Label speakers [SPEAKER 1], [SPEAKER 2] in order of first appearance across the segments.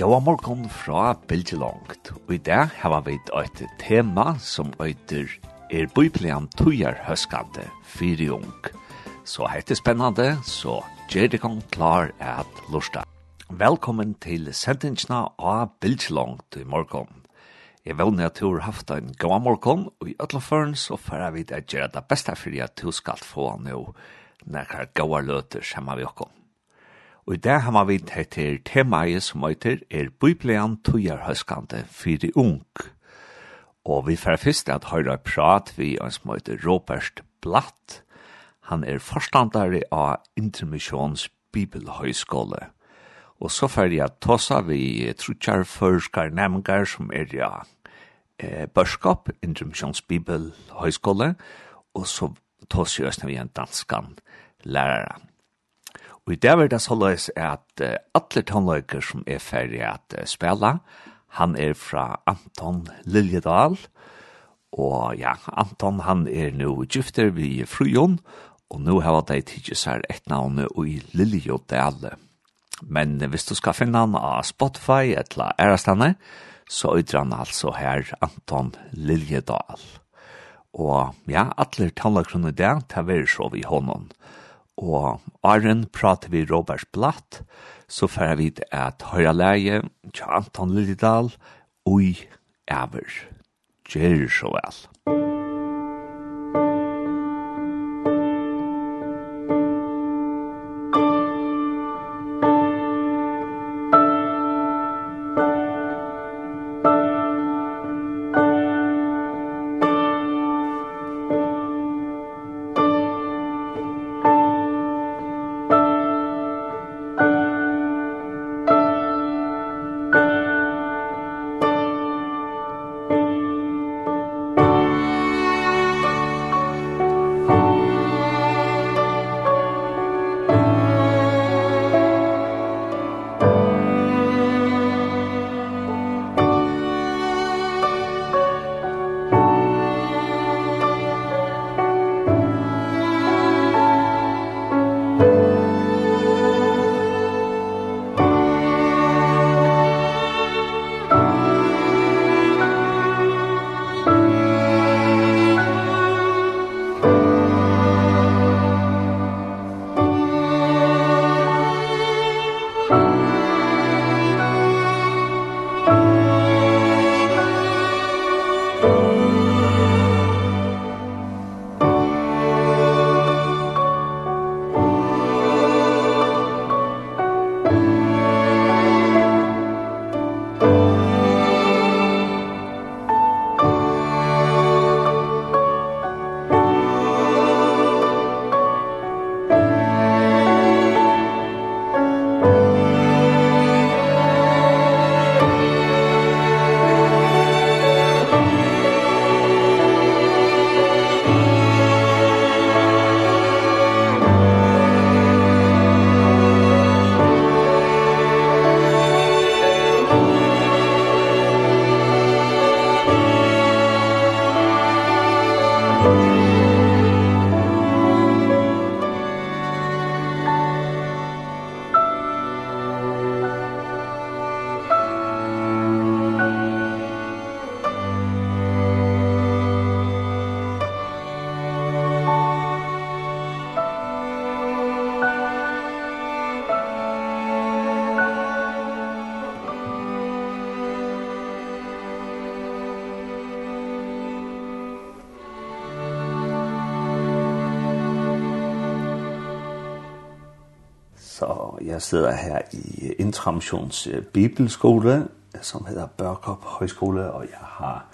[SPEAKER 1] Gåa morgon fra Bilge Langt, og i dag har vi et tema som øyder er Bibelen tøyer høskande fyri ung. Så heit spennande, så gjer det kong klar at lusta. Velkommen til sendingsna av Bilge Langt i morgon. Jeg vil at du har haft en gåa morgon, og i øtloføren så får vi det gjøre det beste for at du skal få nå nekkar gåa løter sammen vi okkom. Og i det har vi vidt til temaet som heter er Bibelen tøyerhøskande fyrir ung. Og vi får først at høyre prat vi en som heter Robert Blatt. Han er forstandare av Intermissions Bibelhøyskole. Og så får jeg tåsa vi trutjar forskar nemgar som er ja eh, børskap, Intermissions Bibelhøyskole, og så tåsa vi en danskan læreren. Og i det var det såleis at uh, alle tonløyker som er ferdig at uh, spela, han er fra Anton Liljedal, og ja, Anton han er nå gifter vi frujon, og nå har de tidsi seg et navn i Liljedal. Men hvis du skal finne han av Spotify eller Erastane, så ytrer han altså her Anton Liljedal. Og ja, alle tonløykrene der det vi så vi hånden og Arjen prater vi Robert Blatt, så færre vi at høyre leie til Anton Lillidal og i Æver. Gjør så vel. Musikk sidder her i Intramtions Bibelskole, som hedder Børkop Højskole, og jeg har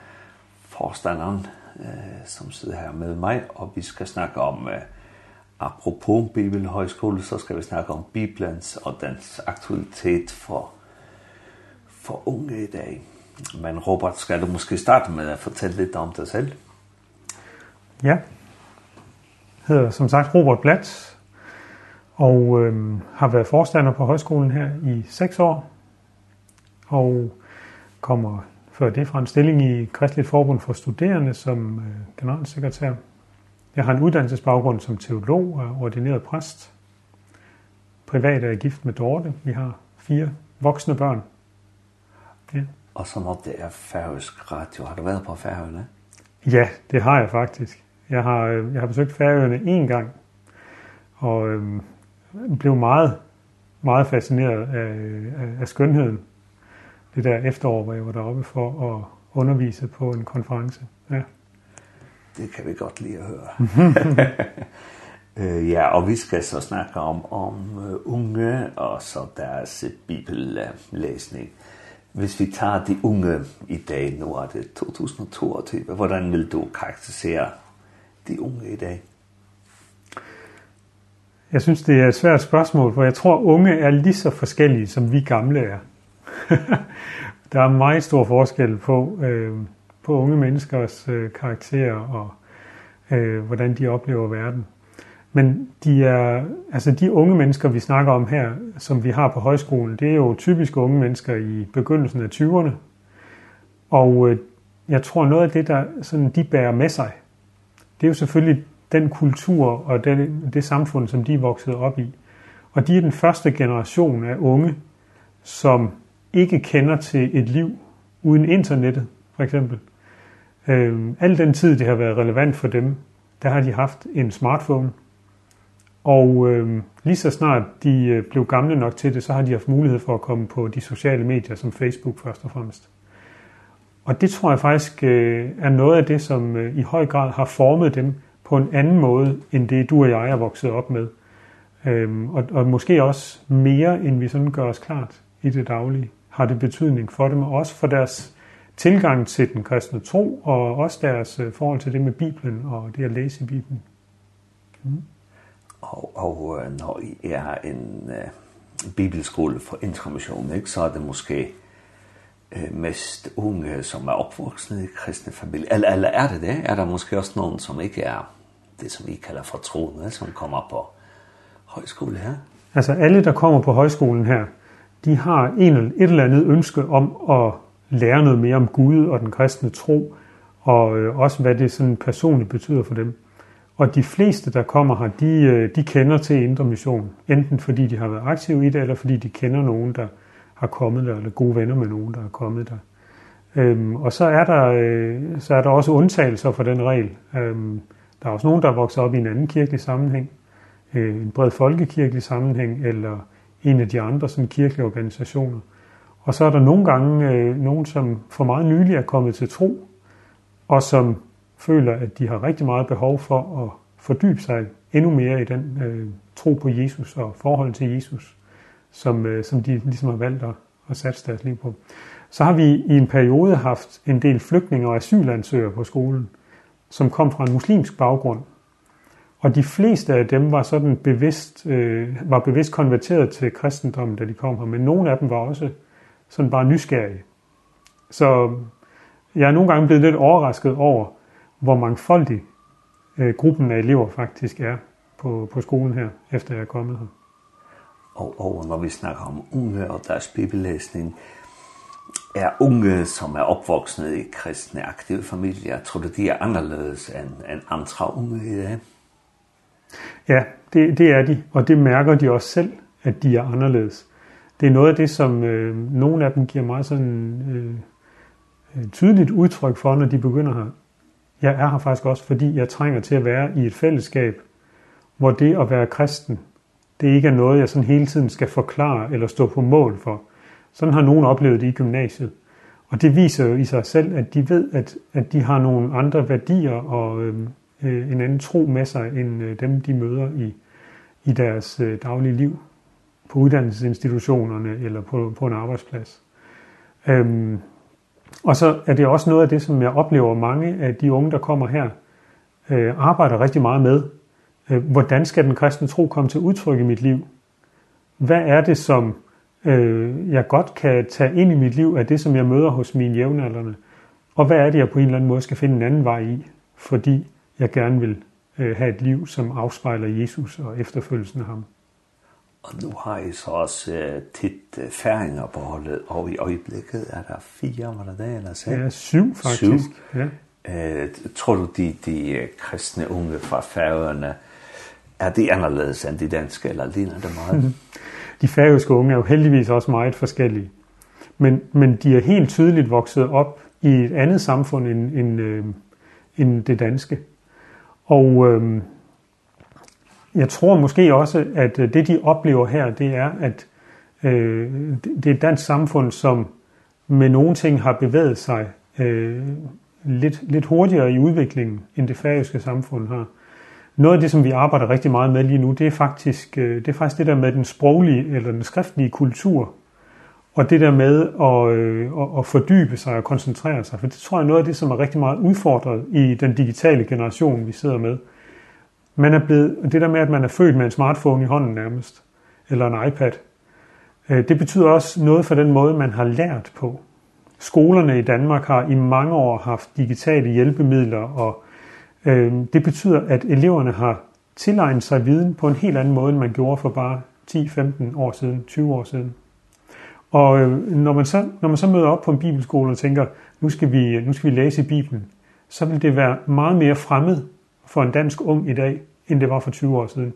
[SPEAKER 1] forstanderen, som sidder her med mig, og vi skal snakke om, apropos Bibelhøjskole, så skal vi snakke om Bibelens og dens aktualitet for, for unge i dag. Men Robert, skal du måske starte med at fortælle lidt om dig selv?
[SPEAKER 2] Ja. Jeg hedder som sagt Robert Blatt, og øhm, har været forstander på højskolen her i 6 år, og kommer før det fra en stilling i Kristeligt Forbund for Studerende som øh, generalsekretær. Jeg har en uddannelsesbaggrund som teolog og ordineret præst. Privat er jeg gift med Dorte. Vi har fire voksne børn. Ja.
[SPEAKER 1] Og så når det er færøsk radio. Har du været på Færøerne?
[SPEAKER 2] Ja, det har jeg faktisk. Jeg har, jeg har besøgt Færøerne en gang, og øhm, blev meget, meget fascineret af, af, af skønheden. Det der efterår, hvor jeg var deroppe for at undervise på en konference. Ja.
[SPEAKER 1] Det kan vi godt lide at høre. øh, ja, og vi skal så snakke om, om unge og så deres bibellæsning. Hvis vi tager de unge i dag, nu er det 2022, hvordan vil du karakterisere de unge i dag?
[SPEAKER 2] Jeg synes, det er et svært spørgsmål, for jeg tror, unge er lige så forskellige, som vi gamle er. der er meget stor forskel på, øh, på unge menneskers øh, karakterer og øh, hvordan de oplever verden. Men de, er, altså de unge mennesker, vi snakker om her, som vi har på højskolen, det er jo typisk unge mennesker i begyndelsen af 20'erne. Og øh, jeg tror, noget af det, der sådan, de bærer med sig, det er jo selvfølgelig den kultur og den, det samfund, som de er vokset op i. Og de er den første generation af unge, som ikke kender til et liv uden internettet, for eksempel. Øhm, al den tid, det har været relevant for dem, der har de haft en smartphone. Og øhm, lige så snart de blev gamle nok til det, så har de haft mulighed for at komme på de sociale medier, som Facebook først og fremmest. Og det tror jeg faktisk øh, er noget af det, som øh, i høj grad har formet dem på en anden måde, end det du og jeg er vokset op med. Øhm, og, og måske også mere, end vi sådan gør os klart i det daglige, har det betydning for dem, og også for deres tilgang til den kristne tro, og også deres forhold til det med Bibelen og det at læse i Bibelen. Mm.
[SPEAKER 1] Og, og når I er en uh, bibelskole for intermission, ikke, så er det måske uh, mest unge, som er opvoksne i kristne familier. Eller, eller er det det? Er der måske også nogen, som ikke er det som vi kalder for troende, som kommer på højskole her.
[SPEAKER 2] Altså alle, der kommer på højskolen her, de har en, et eller andet ønske om at lære noget mere om Gud og den kristne tro, og øh, også hvad det sådan personligt betyder for dem. Og de fleste, der kommer her, de, øh, de kender til Indre Mission, enten fordi de har været aktive i det, eller fordi de kender nogen, der har kommet der, eller gode venner med nogen, der har kommet der. Ehm og så er der øh, så er der også undtagelser for den regel. Ehm Der er også nogen, der er vokset op i en anden kirkelig sammenhæng, øh, en bred folkekirkelig sammenhæng, eller en af de andre sådan, kirkelige organisationer. Og så er der nogle gange øh, nogen, som for meget nylig er kommet til tro, og som føler, at de har rigtig meget behov for at fordybe sig endnu mere i den øh, tro på Jesus og forhold til Jesus, som, øh, som de ligesom har valgt at, at satse deres liv på. Så har vi i en periode haft en del flygtninge og asylansøgere på skolen. Øh, som kom fra en muslimsk baggrund. Og de fleste af dem var sådan bevidst øh, var bevidst konverteret til kristendommen, da de kom her, men nogle af dem var også sådan bare nysgerrige. Så jeg er nogle gange blevet lidt overrasket over, hvor mangfoldig øh, gruppen af elever faktisk er på, på skolen her, efter jeg er kommet her.
[SPEAKER 1] Og, og når vi snakker om unge og deres bibellæsning, er unge, som er opvoksne i kristne aktive familier, tror du de er anderledes end, en andre unge i dag?
[SPEAKER 2] Ja, det, det er de, og det mærker de også selv, at de er anderledes. Det er noget af det, som øh, nogle af dem giver meget sådan, øh, tydeligt udtryk for, når de begynder her. Jeg er her faktisk også, fordi jeg trænger til at være i et fællesskab, hvor det at være kristen, det ikke er noget, jeg sådan hele tiden skal forklare eller stå på mål for. Sådan har nogen oplevet det i gymnasiet. Og det viser jo i sig selv, at de ved, at, at de har nogle andre værdier og øh, en anden tro med sig, end øh, dem de møder i, i deres øh, daglige liv. På uddannelsesinstitutionerne eller på, på en arbejdsplads. Øhm, og så er det også noget af det, som jeg oplever mange af de unge, der kommer her, øh, arbejder rigtig meget med. Øh, hvordan skal den kristne tro komme til udtryk i mit liv? Hvad er det, som øh, jeg godt kan tage ind i mit liv af det, som jeg møder hos mine jævnaldrende. Og hvad er det, jeg på en eller anden måde skal finde en anden vej i, fordi jeg gerne vil øh, have et liv, som afspejler Jesus og efterfølgelsen af ham.
[SPEAKER 1] Og nu har I så også øh, tit øh, færinger på holdet, og i øjeblikket er der fire, var der det, eller så?
[SPEAKER 2] Ja, syv faktisk. Syv. Ja.
[SPEAKER 1] Øh, tror du, de, de kristne unge fra færøerne, er de anderledes end de danske, eller ligner det meget?
[SPEAKER 2] De færøske unge er jo heldigvis også meget forskellige. Men, men de er helt tydeligt vokset op i et andet samfund end, end, øh, end det danske. Og øh, jeg tror måske også, at det de oplever her, det er, at øh, det er et dansk samfund, som med nogle ting har bevæget sig øh, lidt, lidt hurtigere i udviklingen, end det færøske samfund har. Noget af det som vi arbejder rigtig meget med lige nu, det er faktisk det er faktisk det der med den sproglige eller den skriftlige kultur. Og det der med at øh, at fordybe sig og koncentrere sig, for det tror jeg noget af det som er rigtig meget udfordret i den digitale generation vi sidder med. Man er blevet det der med at man er født med en smartphone i hånden nærmest eller en iPad. Det betyder også noget for den måde man har lært på. Skolerne i Danmark har i mange år haft digitale hjælpemidler og Det betyder, at eleverne har tilegnet sig viden på en helt anden måde, end man gjorde for bare 10-15 år siden, 20 år siden. Og når man så, når man så møder op på en bibelskole og tænker, nu skal vi, nu skal vi læse Bibelen, så vil det være meget mere fremmed for en dansk ung i dag, end det var for 20 år siden.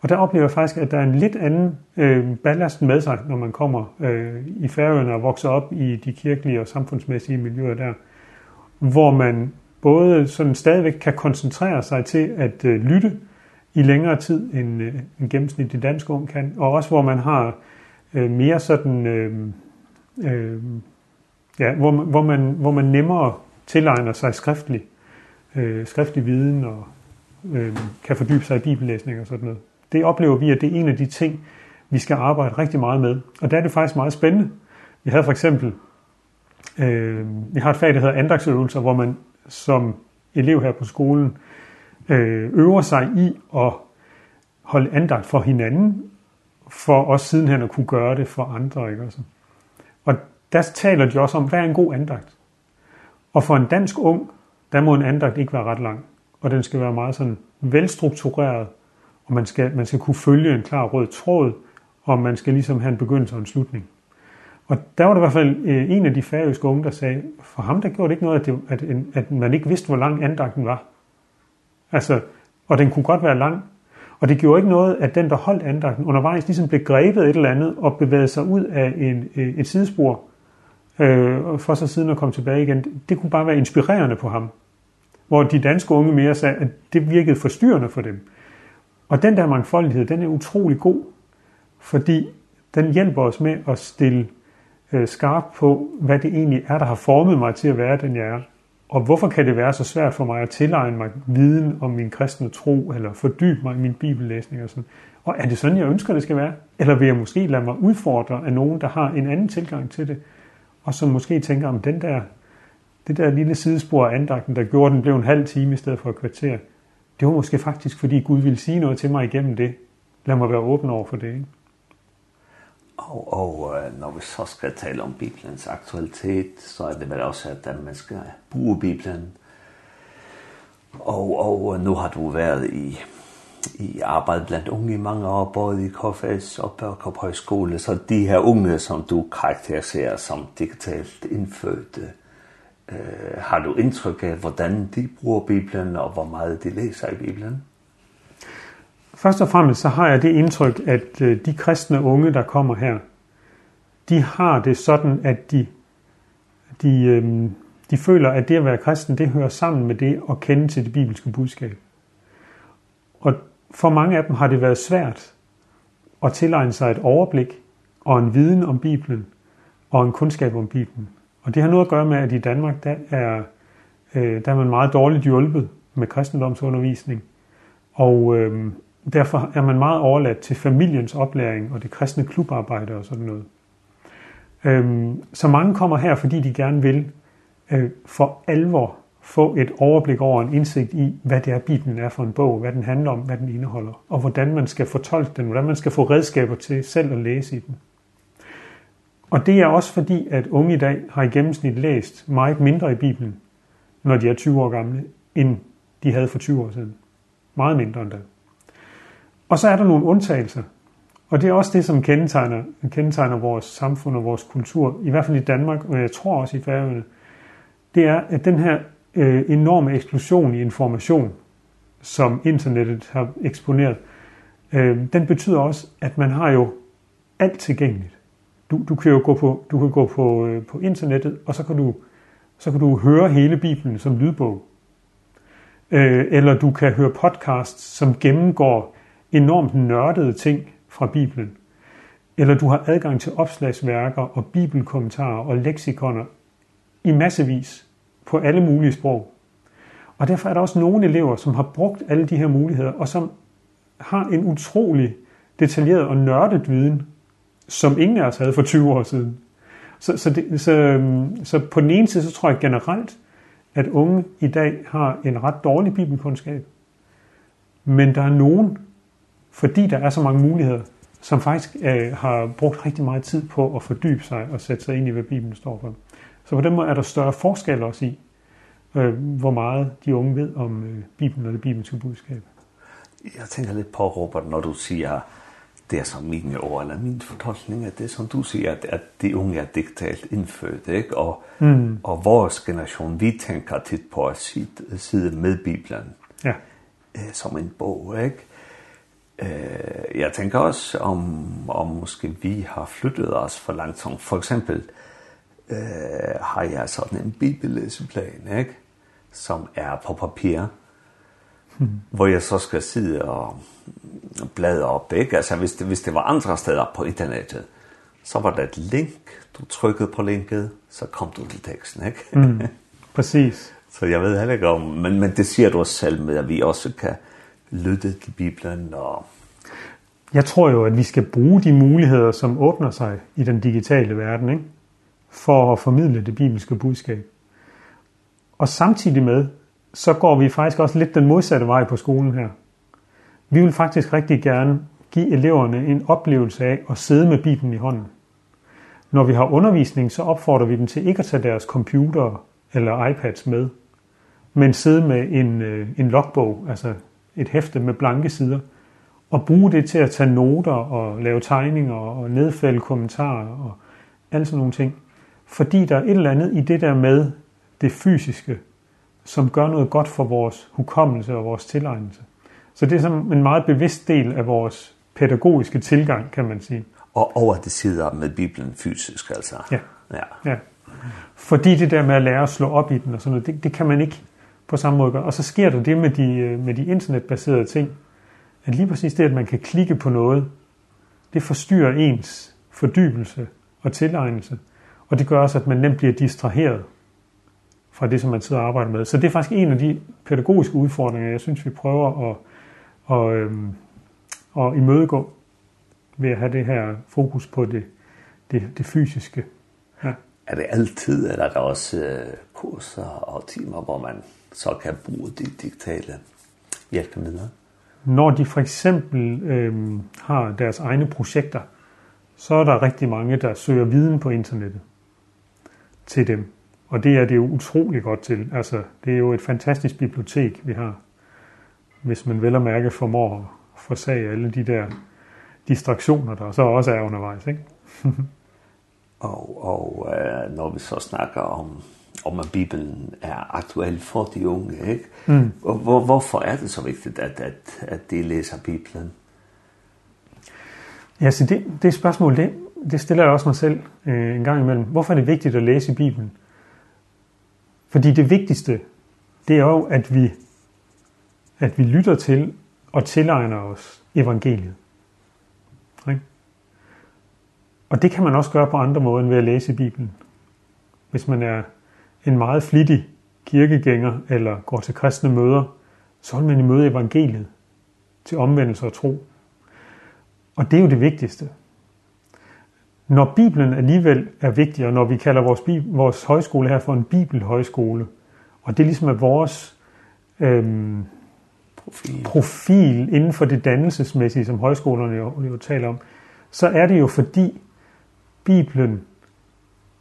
[SPEAKER 2] Og der oplever jeg faktisk, at der er en lidt anden øh, ballast med sig, når man kommer øh, i færøerne og vokser op i de kirkelige og samfundsmæssige miljøer der, hvor man både sådan stadigvæk kan koncentrere sig til at øh, lytte i længere tid end øh, en gennemsnitlig dansk ung kan, og også hvor man har øh, mere sådan øh, øh, ja, hvor man, hvor man hvor man nemmere tilegner sig skriftlig øh, skriftlig viden og øh, kan fordybe sig i bibellæsning og sådan noget. Det oplever vi at det er en af de ting vi skal arbejde rigtig meget med. Og der er det faktisk meget spændende. Vi havde for eksempel øh, vi har et fag der hedder andagsøvelser, hvor man som elev her på skolen øh, øver sig i at holde andagt for hinanden, for også sidenhen at kunne gøre det for andre. Ikke? Også? Og der taler de også om, hvad er en god andagt? Og for en dansk ung, der må en andagt ikke være ret lang. Og den skal være meget sådan velstruktureret, og man skal, man skal kunne følge en klar rød tråd, og man skal ligesom have en begyndelse og en slutning. Og der var det i hvert fald øh, en af de færøske unge, der sagde, for ham der gjorde det ikke noget, at, det, at, en, at man ikke vidste, hvor lang andagten var. Altså, og den kunne godt være lang. Og det gjorde ikke noget, at den, der holdt andagten undervejs, ligesom blev grebet et eller andet og bevægede sig ud af en, et sidespor, øh, for så siden at komme tilbage igen. Det kunne bare være inspirerende på ham. Hvor de danske unge mere sagde, at det virkede forstyrrende for dem. Og den der mangfoldighed, den er utrolig god, fordi den hjælper os med at stille øh, skarp på, hvad det egentlig er, der har formet mig til at være den, jeg er. Og hvorfor kan det være så svært for mig at tilegne mig viden om min kristne tro, eller fordybe mig i min bibellæsning og sådan. Og er det sådan, jeg ønsker, det skal være? Eller vil jeg måske lade mig udfordre af nogen, der har en anden tilgang til det, og som måske tænker, om den der, det der lille sidespor af andagten, der gjorde, den blev en halv time i stedet for et kvarter, det var måske faktisk, fordi Gud ville sige noget til mig igennem det. Lad mig være åben over for det, ikke?
[SPEAKER 1] Og, og når vi så skal tale om Bibelens aktualitet, så er det vel også, at man skal bruge Bibelen. Og, og nu har du været i, i arbejde blandt unge i mange år, både i KFS og Børkop Højskole. Så de her unge, som du karakteriserer som digitalt indfødte, øh, har du indtryk af, hvordan de bruger Bibelen, og hvor meget de læser i Bibelen?
[SPEAKER 2] Først og fremmest så har jeg det indtryk, at de kristne unge, der kommer her, de har det sådan, at de, de, øh, de føler, at det at være kristen, det hører sammen med det at kende til det bibelske budskab. Og for mange af dem har det været svært at tilegne sig et overblik og en viden om Bibelen og en kundskab om Bibelen. Og det har noget at gøre med, at i Danmark, der er, øh, der er man meget dårligt hjulpet med kristendomsundervisning. Og, øh, Derfor er man meget overladt til familiens oplæring og det kristne klubarbejde og sådan noget. Ehm så mange kommer her fordi de gerne vil øh, for alvor få et overblik over en indsigt i hvad det er Bibelen er for en bog, hvad den handler om, hvad den indeholder og hvordan man skal fortolke den, hvordan man skal få redskaber til selv at læse i den. Og det er også fordi at unge i dag har i gennemsnit læst meget mindre i Bibelen, når de er 20 år gamle, end de havde for 20 år siden. Meget mindre end det. Og så er der nogle undtagelser. Og det er også det, som kendetegner, kendetegner vores samfund og vores kultur, i hvert fald i Danmark, og jeg tror også i Færøerne, det er, at den her øh, enorme eksplosion i information, som internettet har eksponeret, øh, den betyder også, at man har jo alt tilgængeligt. Du, du kan jo gå på, du kan gå på, øh, på internettet, og så kan, du, så kan du høre hele Bibelen som lydbog. Øh, eller du kan høre podcasts, som gennemgår enormt nørdede ting fra Bibelen, eller du har adgang til opslagsværker og bibelkommentarer og leksikoner i massevis på alle mulige sprog. Og derfor er der også nogle elever, som har brugt alle de her muligheder, og som har en utrolig detaljeret og nørdet viden, som ingen af os havde for 20 år siden. Så, så, det, så, så på den ene side, så tror jeg generelt, at unge i dag har en ret dårlig bibelkundskab. Men der er nogen, fordi der er så mange muligheder, som faktisk øh, har brugt rigtig meget tid på at fordybe sig og sætte sig ind i, hvad Bibelen står for. Så på den måde er der større forskel også i, øh, hvor meget de unge ved om øh, Bibelen og det bibelske budskab.
[SPEAKER 1] Jeg tænker lidt på, Robert, når du siger, det er som mine ord, eller min fortolkning af det, som du siger, at, at de unge er digitalt indfødt, ikke? Og, mm. og vores generation, vi tænker tit på at sidde med Bibelen
[SPEAKER 2] ja.
[SPEAKER 1] øh, som en bog, ikke? Eh, jeg tænker også om om måske vi har flyttet os for langt som for eksempel eh har jeg sådan en bibellæseplan, ikke? Som er på papir. Hmm. Hvor jeg så skal sidde og bladre op, ikke? Altså hvis det, hvis det var andre steder på internettet, så var der et link, du trykkede på linket, så kom du til teksten, ikke?
[SPEAKER 2] mm. Præcis.
[SPEAKER 1] så jeg ved heller ikke om, men, men det siger du også selv med, at vi også kan, lytte til Bibelen og
[SPEAKER 2] Jeg tror jo, at vi skal bruge de muligheder, som åbner sig i den digitale verden, ikke? for at formidle det bibelske budskab. Og samtidig med, så går vi faktisk også lidt den modsatte vej på skolen her. Vi vil faktisk rigtig gerne give eleverne en oplevelse af at sidde med Bibelen i hånden. Når vi har undervisning, så opfordrer vi dem til ikke at tage deres computer eller iPads med, men sidde med en, en logbog, altså et hæfte med blanke sider, og bruge det til at tage noter og lave tegninger og nedfælde kommentarer og alle sådan nogle ting. Fordi der er et eller andet i det der med det fysiske, som gør noget godt for vores hukommelse og vores tilegnelse. Så det er som en meget bevidst del af vores pædagogiske tilgang, kan man sige.
[SPEAKER 1] Og over det sidder med Bibelen fysisk, altså.
[SPEAKER 2] Ja. ja. ja. Fordi det der med at lære at slå op i den og sådan noget, det, det kan man ikke på samme måde. Og så sker der det med de, med de internetbaserede ting, at lige præcis det, at man kan klikke på noget, det forstyrrer ens fordybelse og tilegnelse. Og det gør også, at man nemt bliver distraheret fra det, som man sidder og arbejder med. Så det er faktisk en af de pædagogiske udfordringer, jeg synes, vi prøver at, at, øhm, at imødegå ved at have det her fokus på det, det, det fysiske. Ja.
[SPEAKER 1] Er det altid, eller er der også kurser og timer, hvor man så kan bruge de digitale hjælpemidler.
[SPEAKER 2] Når de for eksempel øhm, har deres egne projekter, så er der rigtig mange, der søger viden på internettet til dem. Og det er det jo utrolig godt til. Altså, det er jo et fantastisk bibliotek, vi har. Hvis man vel og mærke formår at forsage alle de der distraktioner, der så også er undervejs. Ikke?
[SPEAKER 1] og og øh, når vi så snakker om om at Bibelen er aktuell for de unge, ikke? Mm. Og hvor, hvorfor er det så vigtigt, at, at, at de læser Bibelen?
[SPEAKER 2] Ja, så det, det spørgsmål, det, det stiller jeg også mig selv øh, en gang imellem. Hvorfor er det vigtigt at læse Bibelen? Fordi det vigtigste, det er jo, at vi, at vi lytter til og tilegner os evangeliet. Ikke? Og det kan man også gøre på andre måder end ved at læse Bibelen. Hvis man er en meget flittig kirkegænger eller går til kristne møder, så vil man i møde evangeliet til omvendelse og tro. Og det er jo det vigtigste. Når Bibelen alligevel er vigtig, og når vi kalder vores, vores højskole her for en bibelhøjskole, og det ligesom er vores øhm, profil. profil inden for det dannelsesmæssige, som højskolerne jo, jo taler om, så er det jo fordi Bibelen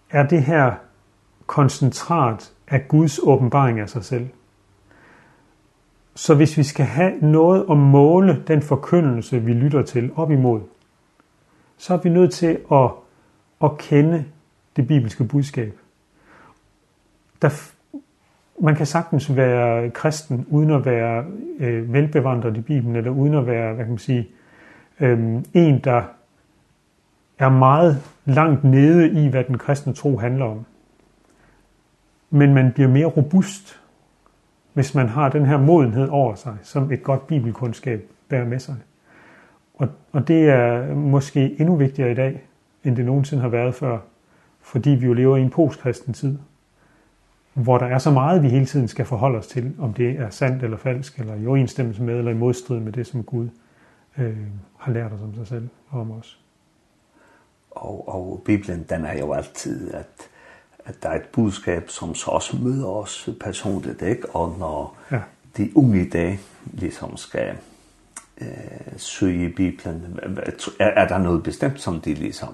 [SPEAKER 2] er det her koncentrat af Guds åbenbaring af sig selv. Så hvis vi skal have noget at måle den forkyndelse, vi lytter til op imod, så er vi nødt til at, at kende det bibelske budskab. Der, man kan sagtens være kristen uden at være øh, velbevandret i Bibelen, eller uden at være, hvad kan man sige, øh, en, der er meget langt nede i, hvad den kristne tro handler om men man bliver mere robust, hvis man har den her modenhed over sig, som et godt bibelkundskab bærer med sig. Og, og det er måske endnu vigtigere i dag, end det nogensinde har været før, fordi vi jo lever i en postkristen tid, hvor der er så meget, vi hele tiden skal forholde os til, om det er sandt eller falsk, eller i overensstemmelse med, eller i modstrid med det, som Gud øh, har lært os om sig selv og om os.
[SPEAKER 1] Og, og Bibelen, den er jo altid, at at der er et budskab, som så også møder os personligt, ikke? Og når ja. de unge i dag ligesom skal øh, søge i Bibelen, er, er der noget bestemt, som de ligesom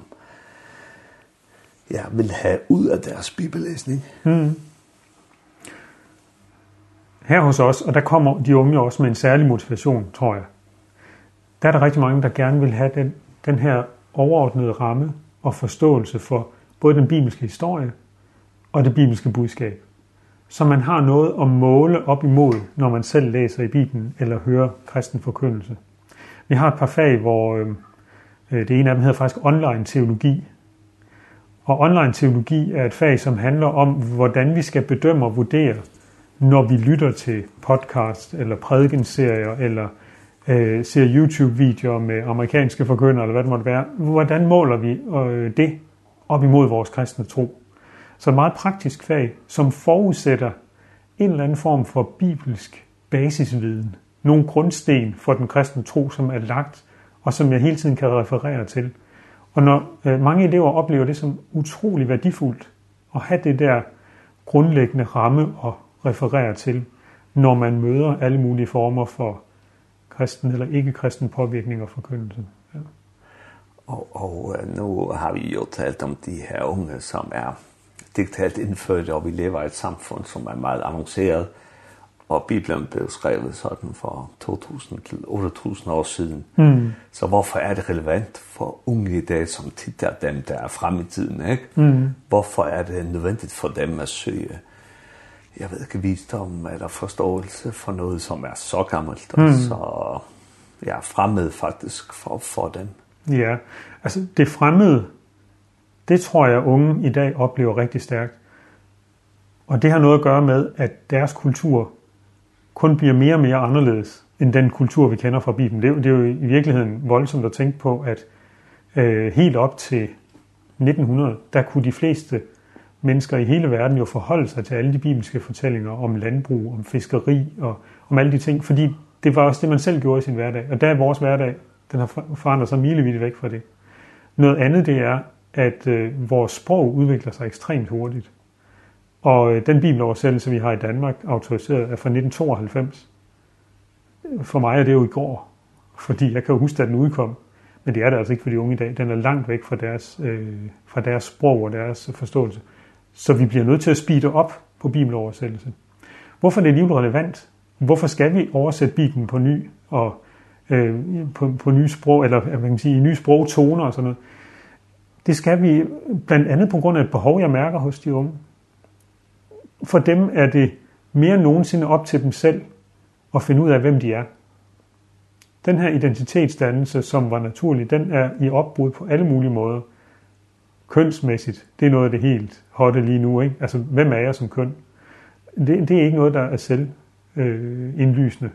[SPEAKER 1] ja, vil have ud af deres bibellæsning?
[SPEAKER 2] Mm. Her hos os, og der kommer de unge også med en særlig motivation, tror jeg, der er der rigtig mange, der gerne vil have den, den her overordnede ramme og forståelse for både den bibelske historie, og det bibelske budskab. Så man har noget at måle op imod, når man selv læser i Bibelen eller hører kristen forkyndelse. Vi har et par fag, hvor øh, det ene af dem hedder faktisk online teologi. Og online teologi er et fag, som handler om, hvordan vi skal bedømme og vurdere, når vi lytter til podcast eller prædikenserier eller øh, ser YouTube-videoer med amerikanske forkyndere eller hvad det måtte være. Hvordan måler vi øh, det op imod vores kristne tro? Så et meget praktisk fag, som forudsætter en eller anden form for bibelsk basisviden. Nogle grundsten for den kristne tro, som er lagt, og som jeg hele tiden kan referere til. Og når mange elever oplever det som utrolig værdifuldt at have det der grundlæggende ramme at referere til, når man møder alle mulige former for kristen eller ikke-kristen påvirkning og forkyndelse. Ja.
[SPEAKER 1] Og, og nu har vi jo talt om de her unge, som er digitalt indført, og vi lever i et samfund, som er meget avanceret. Og Bibelen blev skrevet sådan for 2000 til 8000 år siden. Mm. Så hvorfor er det relevant for unge i dag, som tit er dem, der er fremme i tiden? Ikke? Mm. Hvorfor er det nødvendigt for dem at søge jeg ved ikke, visdom eller forståelse for noget, som er så gammelt, og mm. så ja, fremmed faktisk for, for dem.
[SPEAKER 2] Ja, altså det fremmede Det tror jeg, unge i dag oplever rigtig stærkt. Og det har noget at gøre med, at deres kultur kun bliver mere og mere anderledes end den kultur, vi kender fra Bibelen. Det er det er jo i virkeligheden voldsomt at tænke på, at øh, helt op til 1900, der kunne de fleste mennesker i hele verden jo forholde sig til alle de bibelske fortællinger om landbrug, om fiskeri og om alle de ting, fordi det var også det, man selv gjorde i sin hverdag. Og der er vores hverdag, den har forandret sig milevidt væk fra det. Noget andet det er, at øh, vores sprog udvikler sig ekstremt hurtigt. Og øh, den bibeloversættelse, vi har i Danmark, autoriseret, er fra 1992. For mig er det jo i går, fordi jeg kan jo huske, at den udkom. Men det er det altså ikke for de unge i dag. Den er langt væk fra deres, øh, fra deres sprog og deres forståelse. Så vi bliver nødt til at speede op på bibeloversættelse. Hvorfor er det alligevel relevant? Hvorfor skal vi oversætte Bibelen på ny og øh, på, på nye sprog, eller hvad kan man sige, i nye sprogtoner og sådan noget? Det skal vi blandt andet på grund af et behov, jeg mærker hos de unge. For dem er det mere end nogensinde op til dem selv at finde ud af, hvem de er. Den her identitetsdannelse, som var naturlig, den er i opbrud på alle mulige måder. Kønsmæssigt, det er noget af det helt hotte lige nu. Ikke? Altså, hvem er jeg som køn? Det, det er ikke noget, der er selv øh, indlysende.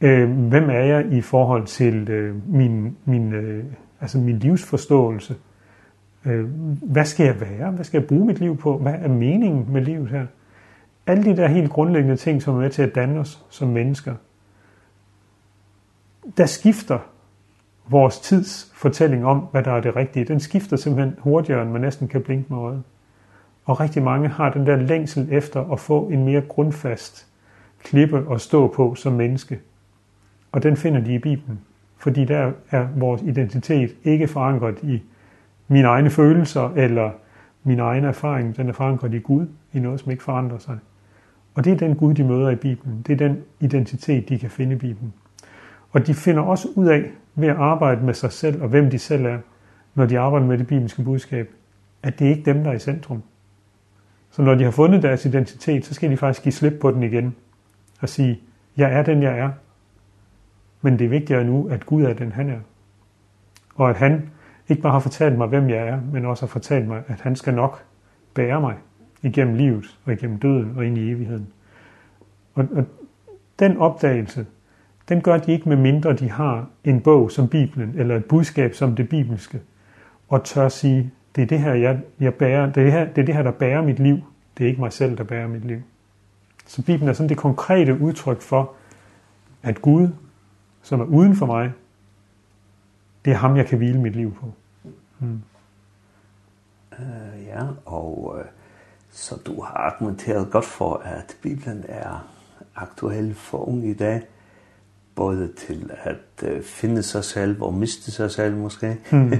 [SPEAKER 2] Øh, hvem er jeg i forhold til øh, min, min, øh, altså min livsforståelse? Øh, hvad skal jeg være? Hvad skal jeg bruge mit liv på? Hvad er meningen med livet her? Alle de der helt grundlæggende ting, som er med til at danne os som mennesker. Der skifter vores tids fortælling om, hvad der er det rigtige. Den skifter simpelthen hurtigere, end man næsten kan blinke med øjet. Og rigtig mange har den der længsel efter at få en mere grundfast klippe at stå på som menneske. Og den finder de i Bibelen, fordi der er vores identitet ikke forankret i mine egne følelser eller min egen erfaring, den er forankret i Gud, i noget, som ikke forandrer sig. Og det er den Gud, de møder i Bibelen. Det er den identitet, de kan finde i Bibelen. Og de finder også ud af, ved at arbejde med sig selv og hvem de selv er, når de arbejder med det bibelske budskab, at det er ikke dem, der er i centrum. Så når de har fundet deres identitet, så skal de faktisk give slip på den igen og sige, jeg er den, jeg er. Men det er vigtigere nu, at Gud er den, han er. Og at han Ikke bare har fortalt mig, hvem jeg er, men også har fortalt mig, at han skal nok bære mig igennem livet og igennem døden og ind i evigheden. Og, og den opdagelse, den gør de ikke med mindre de har en bog som Bibelen, eller et budskab som det bibelske, og tør sige, det er det her, jeg, jeg bærer, det er det her, det er det her, der bærer mit liv. Det er ikke mig selv, der bærer mit liv. Så Bibelen er sådan det konkrete udtryk for, at Gud, som er uden for mig, det er ham, jeg kan hvile mit liv på. Mm.
[SPEAKER 1] Uh, ja, og uh, så du har argumenteret godt for, at Bibelen er aktuel for unge i dag, både til at uh, finde sig selv og miste sig selv måske. Mm.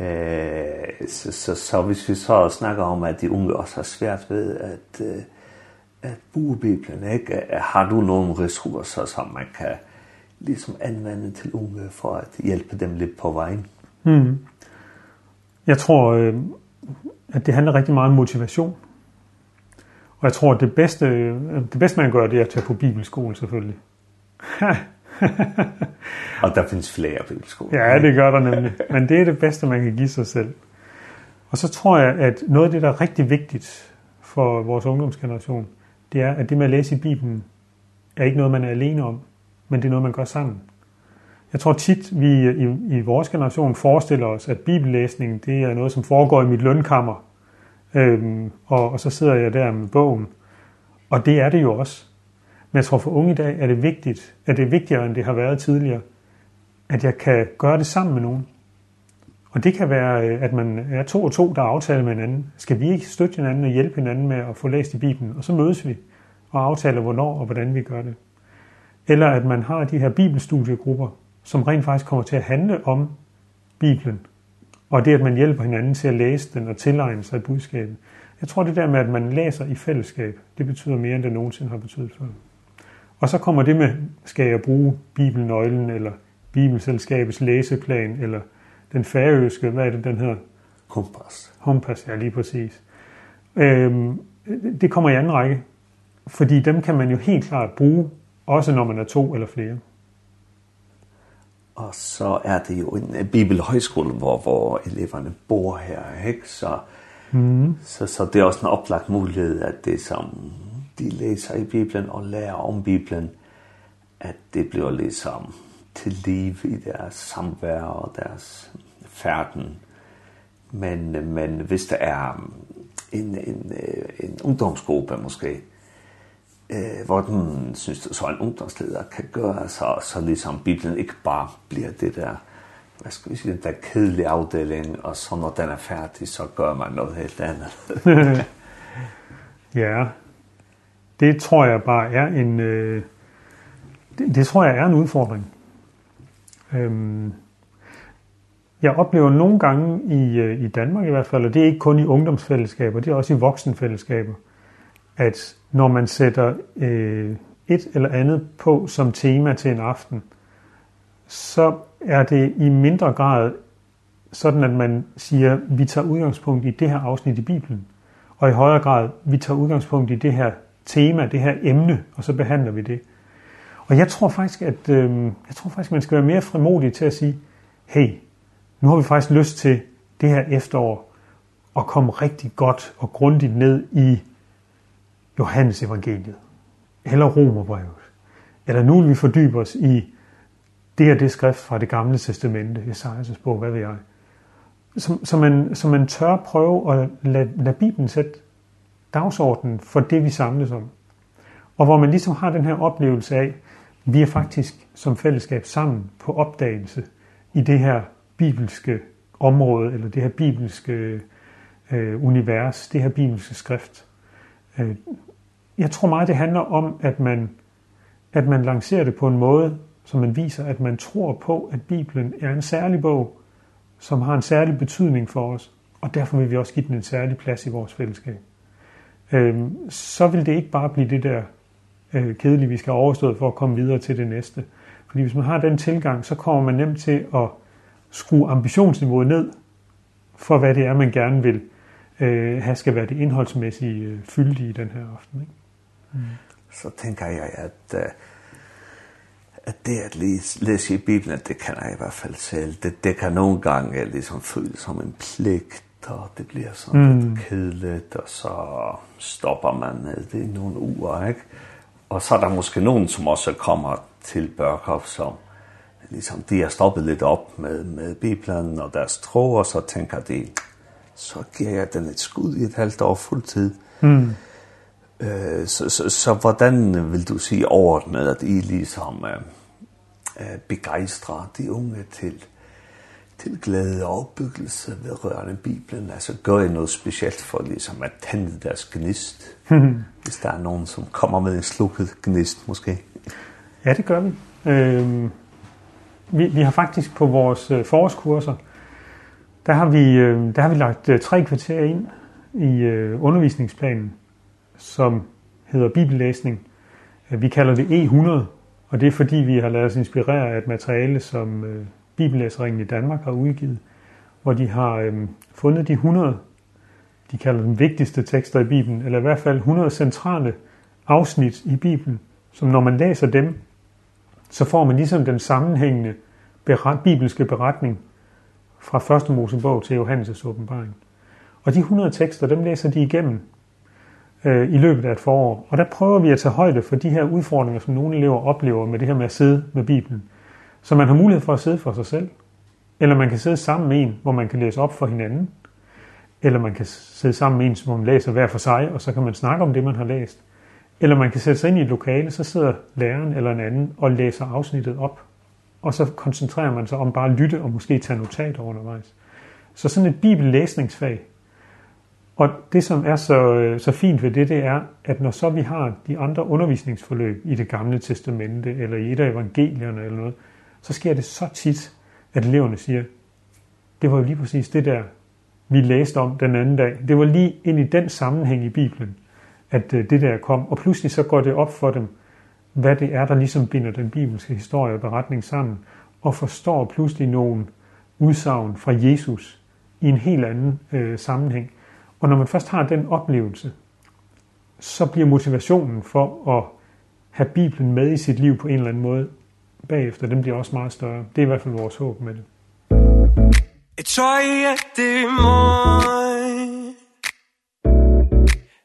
[SPEAKER 1] øh, så, så, så hvis vi så snakker om, at de unge også har svært ved at, uh, at bruge Bibelen, ikke? har du nogle ressourcer, som man kan ligesom anvende til unge for at hjælpe dem lidt på vejen?
[SPEAKER 2] Mm. Jeg tror, øh, at det handler rigtig meget om motivation. Og jeg tror, at det bedste, det bedste man gør, det er at tage på bibelskole selvfølgelig.
[SPEAKER 1] og der findes flere bibelskoler.
[SPEAKER 2] Ja, det gør der nemlig. Men det er det bedste, man kan give sig selv. Og så tror jeg, at noget af det, der er rigtig vigtigt for vores ungdomsgeneration, det er, at det med at læse i Bibelen er ikke noget, man er alene om, men det er noget, man gør sammen. Jeg tror tit, vi i, i vores generation forestiller os, at bibellæsning det er noget, som foregår i mit lønkammer. Øhm, og, og så sidder jeg der med bogen. Og det er det jo også. Men jeg tror for unge i dag er det vigtigt, at det er vigtigere, end det har været tidligere, at jeg kan gøre det sammen med nogen. Og det kan være, at man er to og to, der aftaler med hinanden. Skal vi ikke støtte hinanden og hjælpe hinanden med at få læst i Bibelen? Og så mødes vi og aftaler, hvornår og hvordan vi gør det. Eller at man har de her bibelstudiegrupper, som rent faktisk kommer til at handle om Bibelen. Og det, at man hjælper hinanden til at læse den og tilegne sig budskabet. Jeg tror, det der med, at man læser i fællesskab, det betyder mere, end det nogensinde har betydet før. Og så kommer det med, skal jeg bruge Bibelnøglen, eller Bibelselskabets læseplan, eller den færøske, hvad er det, den hedder?
[SPEAKER 1] Kompas.
[SPEAKER 2] Kompas, ja, lige præcis. Øhm, det kommer i anden række, fordi dem kan man jo helt klart bruge, også når man er to eller flere.
[SPEAKER 1] Og så er det jo en bibelhøjskole, hvor, hvor eleverne bor her, ikke? Så, mm. så, så det er også en oplagt mulighed, at det som de læser i Bibelen og lærer om Bibelen, at det bliver ligesom til liv i deres samvær og deres færden. Men, men hvis der er en, en, en ungdomsgruppe måske, eh hvor den synes, så en ungdomsleder kan gøre så så liksom Bibelen ikke bare bliver det der, hvad skal vi sige, den der kedelige afdeling, og så når den er færdig, så gør man noget helt andet.
[SPEAKER 2] ja, det tror jeg bare er en, øh, det, det tror jeg er en udfordring. Øhm, jeg oplever nogle gange i, øh, i Danmark i hvert fald, og det er ikke kun i ungdomsfællesskaber, det er også i voksenfællesskaber, at når man sætter øh, et eller andet på som tema til en aften, så er det i mindre grad sådan, at man siger, vi tager udgangspunkt i det her afsnit i Bibelen, og i højere grad, vi tager udgangspunkt i det her tema, det her emne, og så behandler vi det. Og jeg tror faktisk, at øh, jeg tror faktisk, man skal være mere frimodig til at sige, hey, nu har vi faktisk lyst til det her efterår at komme rigtig godt og grundigt ned i Johannes evangeliet, eller Romerbrevet, eller nu vil vi fordybe os i det her det skrift fra det gamle testamente, Esajas bog, hvad ved jeg, som, som, man, som man tør prøve at lade, lade Bibelen sætte dagsordenen for det, vi samles om. Og hvor man ligesom har den her oplevelse af, vi er faktisk som fællesskab sammen på opdagelse i det her bibelske område, eller det her bibelske øh, univers, det her bibelske skrift. Øh, jeg tror meget, det handler om, at man, at man lancerer det på en måde, som man viser, at man tror på, at Bibelen er en særlig bog, som har en særlig betydning for os, og derfor vil vi også give den en særlig plads i vores fællesskab. Ehm så vil det ikke bare blive det der øh, kedelige, vi skal overstå for at komme videre til det næste. Fordi hvis man har den tilgang, så kommer man nemt til at skrue ambitionsniveauet ned for, hvad det er, man gerne vil øh, have skal være det indholdsmæssige øh, fyldige i den her aften. Ikke?
[SPEAKER 1] Så tänker jeg at uh, at det at læse, i Bibelen, det kan jeg i hvert fald selv. Det, det kan nogle gange liksom føles som en pligt, og det bliver sådan mm. lidt kedeligt, og så stopper man med det i nogle uger, ikke? Og så er der måske nogen, som også kommer til Børkhoff, som liksom, de har stoppet lidt op med, med Bibelen og deres tro, og så tænker de, så giver jeg den et skud i et halvt år fuldtid. Mm Eh så så så hvordan vil du si ordnet at I liksom eh begejstrer de unge til til glæde og opbyggelse ved rørende Bibelen. Altså gør I noget specielt for ligesom at tænde deres gnist, hvis der er nogen, som kommer med en slukket gnist måske?
[SPEAKER 2] Ja, det gør vi. Øhm, vi, vi har faktisk på vores øh, forårskurser, der har, vi, øh, der har vi lagt øh, tre kvarter ind i øh, undervisningsplanen som hedder bibellæsning. Vi kalder det E100, og det er fordi vi har lavet os inspirere af et materiale, som Bibellæseringen i Danmark har udgivet, hvor de har øh, fundet de 100, de kalder dem vigtigste tekster i Bibelen, eller i hvert fald 100 centrale afsnit i Bibelen, som når man læser dem, så får man ligesom den sammenhængende beret, bibelske beretning fra 1. Mosebog til Johannes' åbenbaring. Og de 100 tekster, dem læser de igennem øh, i løbet af et forår. Og der prøver vi at tage højde for de her udfordringer, som nogle elever oplever med det her med at sidde med Bibelen. Så man har mulighed for at sidde for sig selv, eller man kan sidde sammen med en, hvor man kan læse op for hinanden, eller man kan sidde sammen med en, hvor man læser hver for sig, og så kan man snakke om det, man har læst. Eller man kan sætte sig ind i et lokale, så sidder læreren eller en anden og læser afsnittet op. Og så koncentrerer man sig om bare at lytte og måske tage notater undervejs. Så sådan et bibellæsningsfag Og det, som er så, så fint ved det, det er, at når så vi har de andre undervisningsforløb i det gamle testamente, eller i et af evangelierne eller noget, så sker det så tit, at eleverne siger, det var jo lige præcis det der, vi læste om den anden dag. Det var lige ind i den sammenhæng i Bibelen, at det der kom. Og pludselig så går det op for dem, hvad det er, der ligesom binder den bibelske historie og beretning sammen, og forstår pludselig nogle udsagn fra Jesus i en helt anden øh, sammenhæng. Og når man først har den oplevelse, så bliver motivationen for at have Bibelen med i sit liv på en eller anden måde bagefter, den bliver også meget større. Det er i hvert fald vores håb med det. Jeg tror at det er mig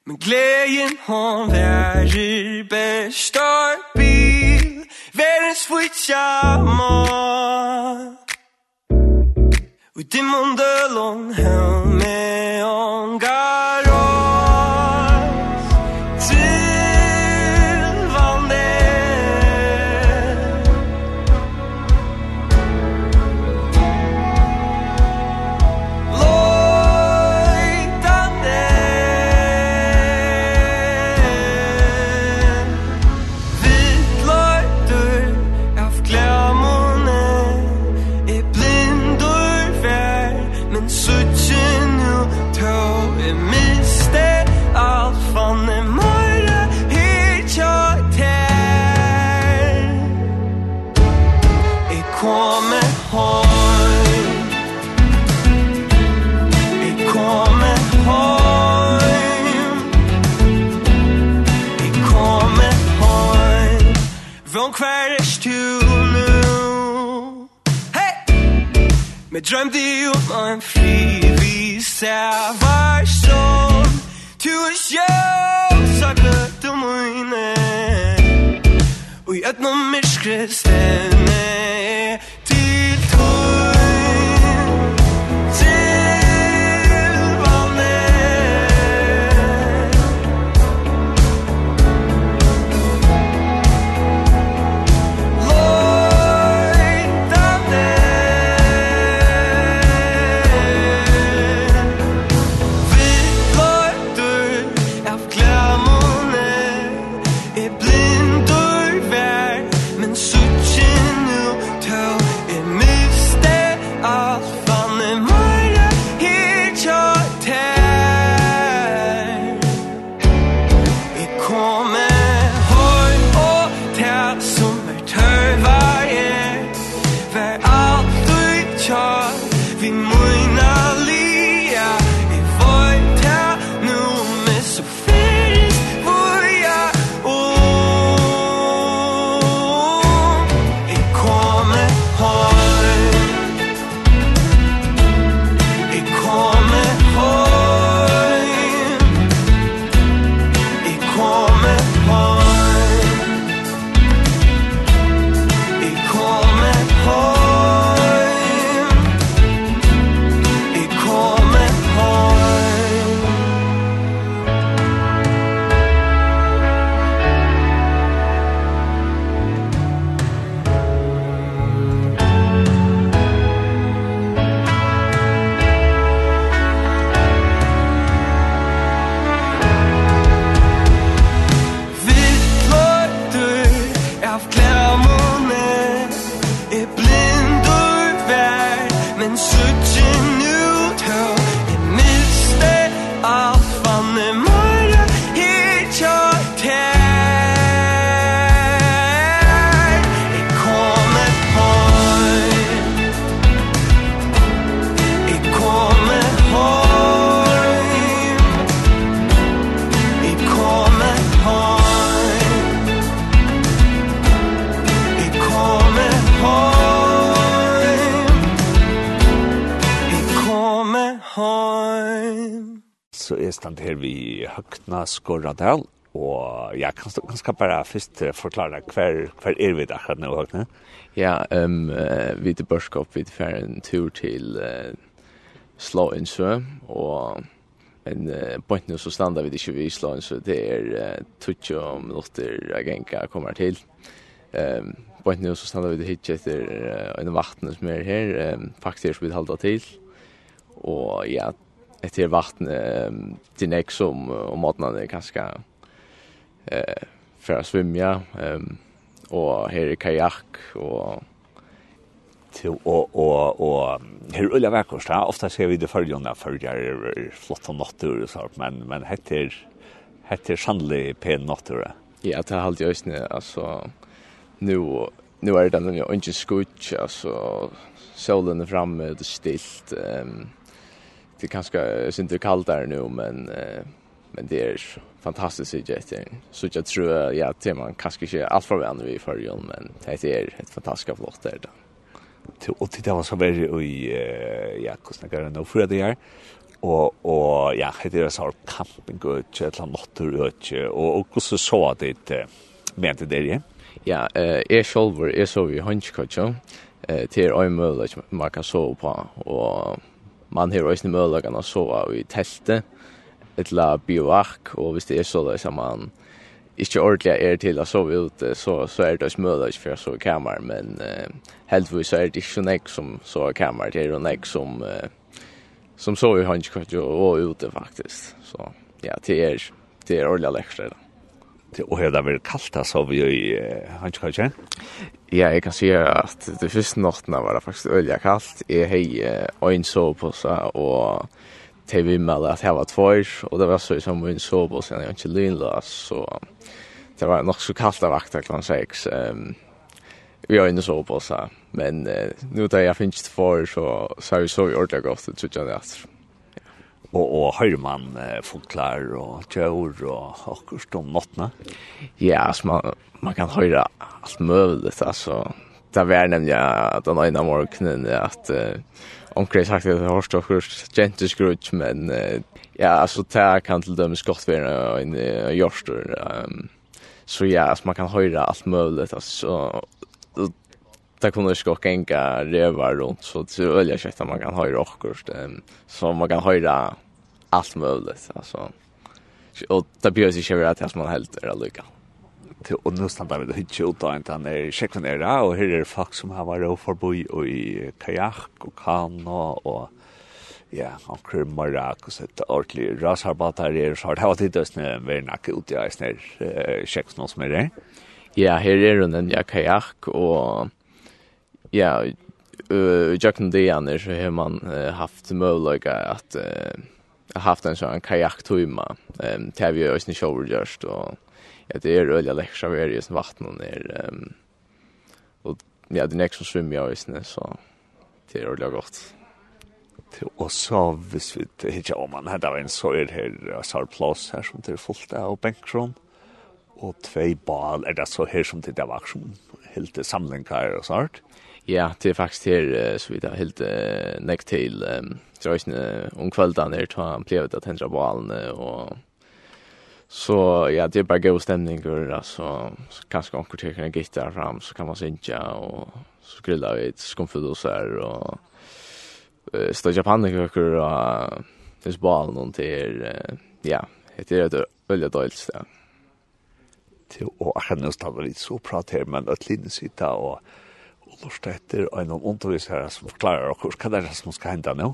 [SPEAKER 2] Men glæden har været består bil Verdens fritja mig Ud i mundelån her med omgang Me drømte om en frivis Jeg var sånn Tu er sjøv Så Saklet om øyne Og i et noe myrskre
[SPEAKER 1] stemme her vi Høgna Skorradal, og ja, kan ganske bare først forklare hver, hver er vi der nå, Høgna?
[SPEAKER 3] Ja, um, vi til Børskop, vi til fer en tur til uh, Slåindsø, og men uh, point nu så standa vi ikke vi i Slåindsø, det er uh, tutsi om jeg agenka kommer til. Um, point nu så standa vi det hit etter uh, en vattnet som er her, um, faktisk vi halda til, og ja, etter vatten eh, till näck som om matna det ganska eh för att svimma ehm och här är kajak och
[SPEAKER 1] till och och och hur ulla vekkurs da ofta ser vi det følgende är flott och natur så men men heter heter sannelig pen natur.
[SPEAKER 3] Ja, det har alltid øsne alltså nu nu är det den jo ikke skutch alltså solen är framme det stilt ehm um, det kanske synte kallt där nu men eh, men det är fantastiskt i det. Så jag tror ja det man kanske inte allt för vän vi för jul men det är ett fantastiskt flott där då.
[SPEAKER 1] Till och till det var så väl i ja kostna kan nog för det här. og og ja det er så camping och chatla natur og og så så det med det där.
[SPEAKER 3] Ja, eh är själv är så vi hunchcoach. Eh till är möjligt man kan sova på og man har også mulighet å sove i teltet, eller bivak, og hvis det er så det er man ikke ordentlig er til å sove ute, så, så er det også mulighet for å sove i kamer, men uh, heldigvis er det ikke så nek som sove i kamer, det er jo nek som, uh, som sove i håndskott og, og ute faktisk. Så ja, det er, det er ordentlig lekser da.
[SPEAKER 1] Och hela väl kallt så vi ju han kanske.
[SPEAKER 3] Ja, jeg kan si at det første natten var det faktiskt öliga kallt. Jeg hej øyn så og til vi med at jeg var tvær, og det var så som øyn så på sen ikke inte så det var nok så kallt av vakta klant seks. Um, vi har inte så på men nu där jag finns tvås så så så ordentligt gott så tjänar jag
[SPEAKER 1] og, og høyre man eh, folklar og tjør og akkurat om nottene?
[SPEAKER 3] Ja, altså man, man kan höra alt mulig, altså. Det var nemlig at den ene morgenen at uh, omkring sagt at det har stått akkurat gentil skrutt, men uh, ja, altså det kan til dem skott være en uh, gjørster. Um, så ja, altså man kan höra alt mulig, altså. Og det kunde ju skock enka rövar runt så det är öliga kött man kan höra också så man kan höra allt möjligt alltså och det blir ju så att man helt är lycka
[SPEAKER 1] till och nu stannar vi det hit ut av en tann er är er och här är det folk som har varit förbi og i kajak og kano og ja, han kör marak og sett ordentlig rasarbatar er, så har det varit vi er nakke ut i snär checks något som er det.
[SPEAKER 3] Ja, her er hun en ja kajak och ja, i Jöknen Dianer så har man haft möjlighet att haft en sån kajaktumma. Ehm um, har vi ju inte shower just och ja, det är öliga läxa vi är i vattnet ner. Ehm och ja, det nästa svim jag är så det är öliga gott.
[SPEAKER 1] Och så hvis vi hittar om man hade en så är här sarplås här som det är fullt av bänkrum och två bal är det så här som det där var som helt samlingar och sånt.
[SPEAKER 3] Ja, det er faktisk her, så vidt jeg helt uh, nekk til um, drøysene om kvelden her, ta han plevet at hendra balene, og så, ja, det er bare god stemninger, altså, så kanskje onker til kan gitta fram, så kan man synja, og så grilla vi et skumfudoser, og uh, stod japanikøkker, og finnes balen, og det uh, ja, det er et veldig døylt
[SPEAKER 1] sted. Og akkurat nå står vi litt så prat her, men at linne sitter, og og lort etter en undervis her som forklarer oss hva det er som skal hende nå.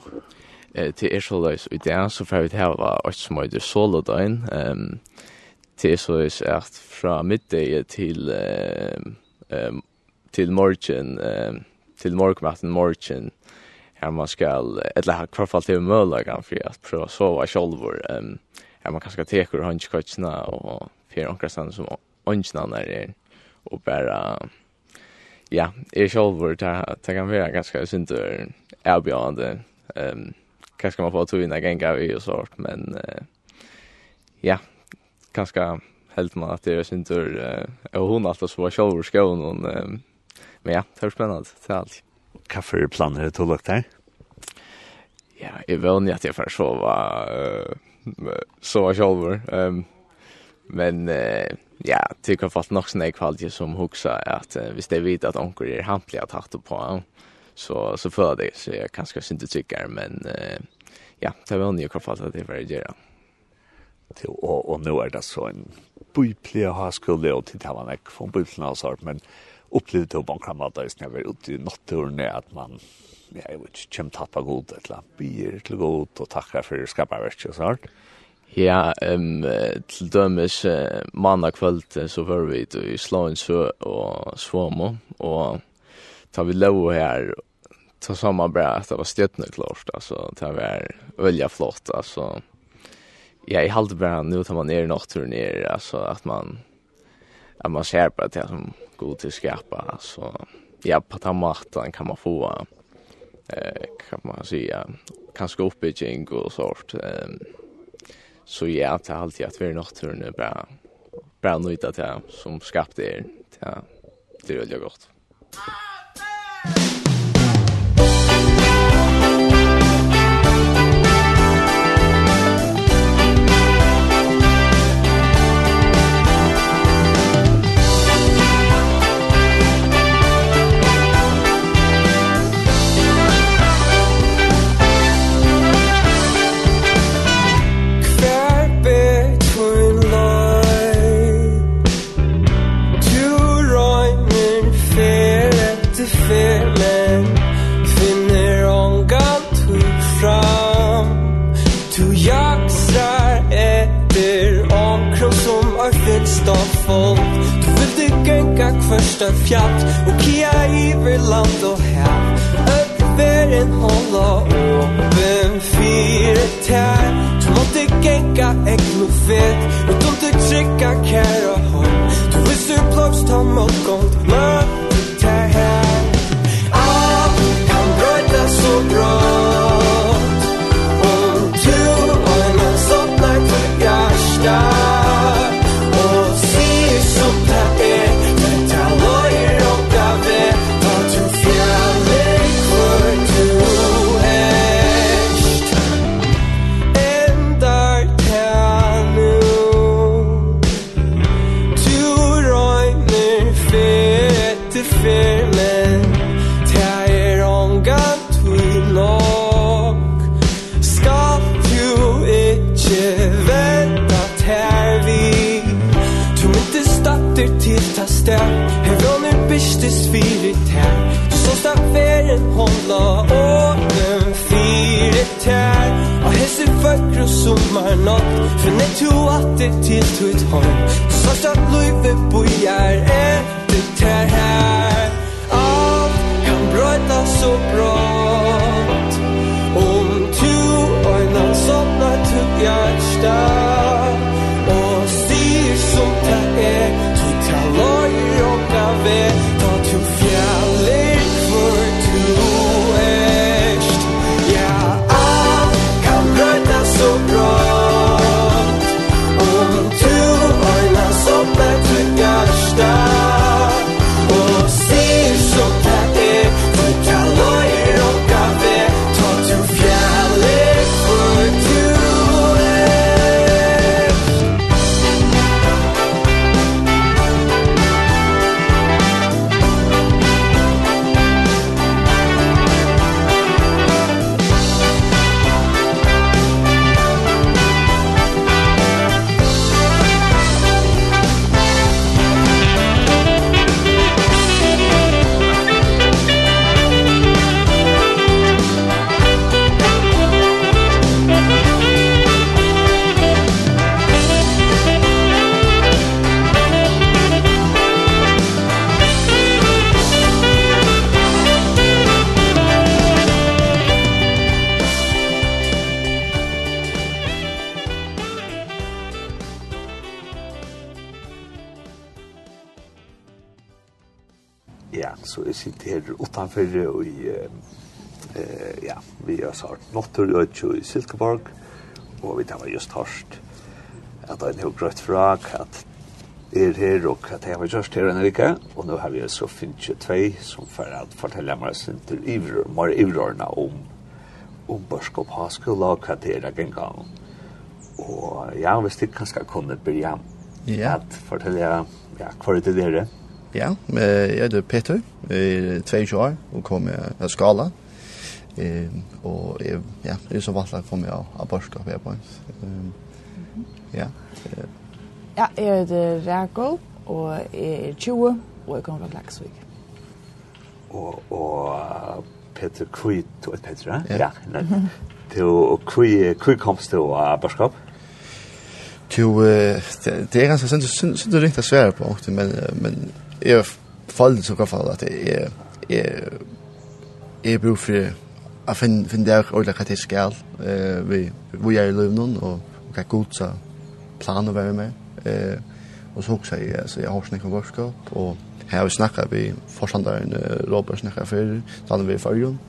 [SPEAKER 3] Eh, til er så løs, i det så får vi til å ha alt som er solo døgn. Um, til er så løs at fra middag til, um, til morgen, um, til morgenmaten morgen, her man skal, eller i hvert fall til mølagene for å prøve å sove selv. Um, her man kanskje teker håndskøttene og fyrir omkring som åndsnavn er og bare ja, er selv hvor det kan være ganske synd og avbjørende. Um, hva skal man få tog inn en gang av i og sånt, men uh, ja, ganske helt man at det er synd og uh, hun alltid så var selv hvor skån, um, men ja, det er spennende til alt.
[SPEAKER 1] Hva for planer er det tog lagt?
[SPEAKER 3] Ja, jeg vet ikke at jeg får sove, uh, sove selv. Um, men uh, Ja, det kan fast nog snäck kvalitet som huxa att uh, visst det vet att onkel är hampliga att hatta på så så för det så jag kanske inte tycker men uh, ja, det var ni jag fast att det var det. Ja.
[SPEAKER 1] Till och och nu är det så en biblisk högskola och till Taiwan ek från biblisk alltså men upplevde på bankramata just när vi ute i naturen att man ja, jag vet inte, kjem tappa god, eller bier till god och takkar för skaparverk og sånt.
[SPEAKER 3] Ja, ehm til dømes uh, mandag kvöld så var vi i Slåinsø og Svomo, og tar vi lov her, ta samma bra at det var stjøttene klart, altså, det var velja flott, altså. Ja, jeg halte bra nu tar man ned i naturen ned, altså, at man, at man ser på det som god til skapa, altså. Ja, på den maten kan man få, eh, kan man säga, kanskje oppbygging og sånt, ehm. Um, Så ja, det er alltid at vi er naturen är bra. Bra nöjt att jag som skapte er. til Det er veldig godt.
[SPEAKER 4] Amen! størst fjatt Og kia iver land og hev Øveren hålla åpen fire tær. Du måtte genka egn og du Utom du trykka kæra hånd. Du visser blomst ta mot gold. Møtt fyrir tær. Du ståsta veren hålla åpen fyrir tær. Og hese vøkru sommar natt For Finne to det til tutt hånd Så ståsta løyve bojar etter tær her. Alt kan brøyta så brått Om tu og en øynan somnar tuk
[SPEAKER 1] hjertstad fyrir i eh ja, vi har sagt Notter og i Silkeborg og vi tar just harst at ein hug grøtt fra at er her og at jeg har just her en vike, og nå har vi så finnes jo tvei som for at fortelle meg sin til ivrer, mer ivrerne om om Børskop Haskola og hva det er en gang. Og ja, hvis det kanskje kunne begynne
[SPEAKER 5] ja,
[SPEAKER 1] at fortelle ja, hva det er det
[SPEAKER 5] Ja, jeg heter Peter, jeg er 22 år og kommer av skala. Eh, og jeg, ja, jeg er så valgt å komme av, av borskap her på hans. ja.
[SPEAKER 6] Ja, jeg heter Rekol, og jeg er 20, og jeg kommer fra Klagsvik.
[SPEAKER 1] Og, og Peter, hvor, du er Peter,
[SPEAKER 5] ja?
[SPEAKER 1] Ja. Til, hvor, komst du av
[SPEAKER 5] borskap? Til, det det er ganske, synes du ringt å svære på, men, men jeg føler så godt for at jeg, jeg, jeg bruker for å finne, finne det ordentlig hva jeg skal, eh, vi, hvor er i løvnen, og, og hva god så plan å være med. Eh, og så også jeg, så jeg har snakket om vårskap, og her har vi snakket, vi forstanderen Robert snakket før, da hadde vi i fargen,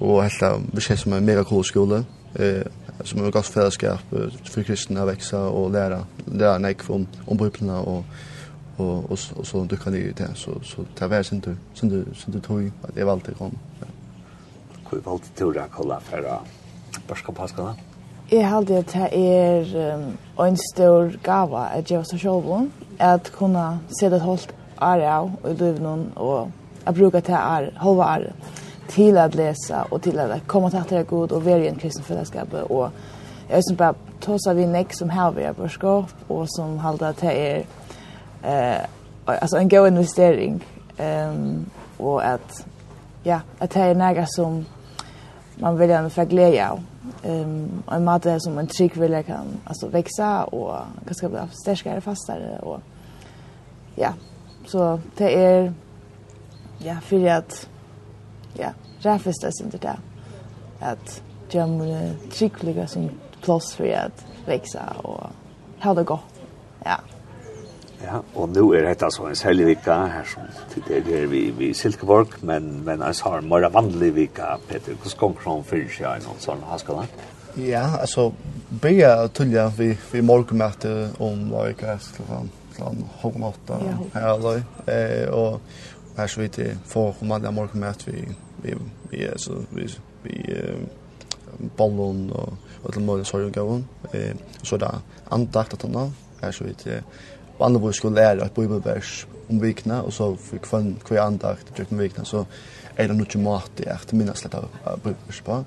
[SPEAKER 5] og helt av, vi ser som en mega cool skole, eh, som er et godt fellesskap for kristne å vekse og lære, lære nek om, om bøyplene og og og og så du kan det så så ta väl sen du sen du sen du tog att det var alltid kom.
[SPEAKER 1] Hur valt du då kolla for då? Varska paska.
[SPEAKER 6] Jeg halte at det är en stor gava att jag så själv att kunna se det holdt are av och livet någon och att bruka det är halva are till att läsa och till att komme til att det er god och i en kristen fellesskap och jag är som bara tosa vi nek som här vi er på skap och som halte at det är eh alltså en god investering ehm och att ja att det är några som man vill gärna få glädje av. Ehm en mat är som en trick vill jag kan alltså växa och kanske bli starkare fastare och ja. Så det är ja för att ja räfest är inte det. Att jag måste trick ligga som plats för att växa och ha det gott ja.
[SPEAKER 1] Ja, og nu er dette så en særlig vika her som det er der vi, i Silkeborg, men, men jeg har en mer vanlig vika, Peter. Hvordan kommer han for seg i noen sånn haskala?
[SPEAKER 5] Ja, altså, begge tulla vi, vi morgenmøte om hva jeg kan skrive klant halv åtta her løy. Eh, og her så vidt jeg får kommande morgenmøte vi, vi, vi, altså, vi, vi, bollon og, og til mål sorg og gavun. Eh, så da andakt at han her så vidt jeg på andre hvor skulle lære et bibelvers om vikene, og så fikk hver, hver andakt om vikene, så er det noe mat i at minnes litt av bibelvers på.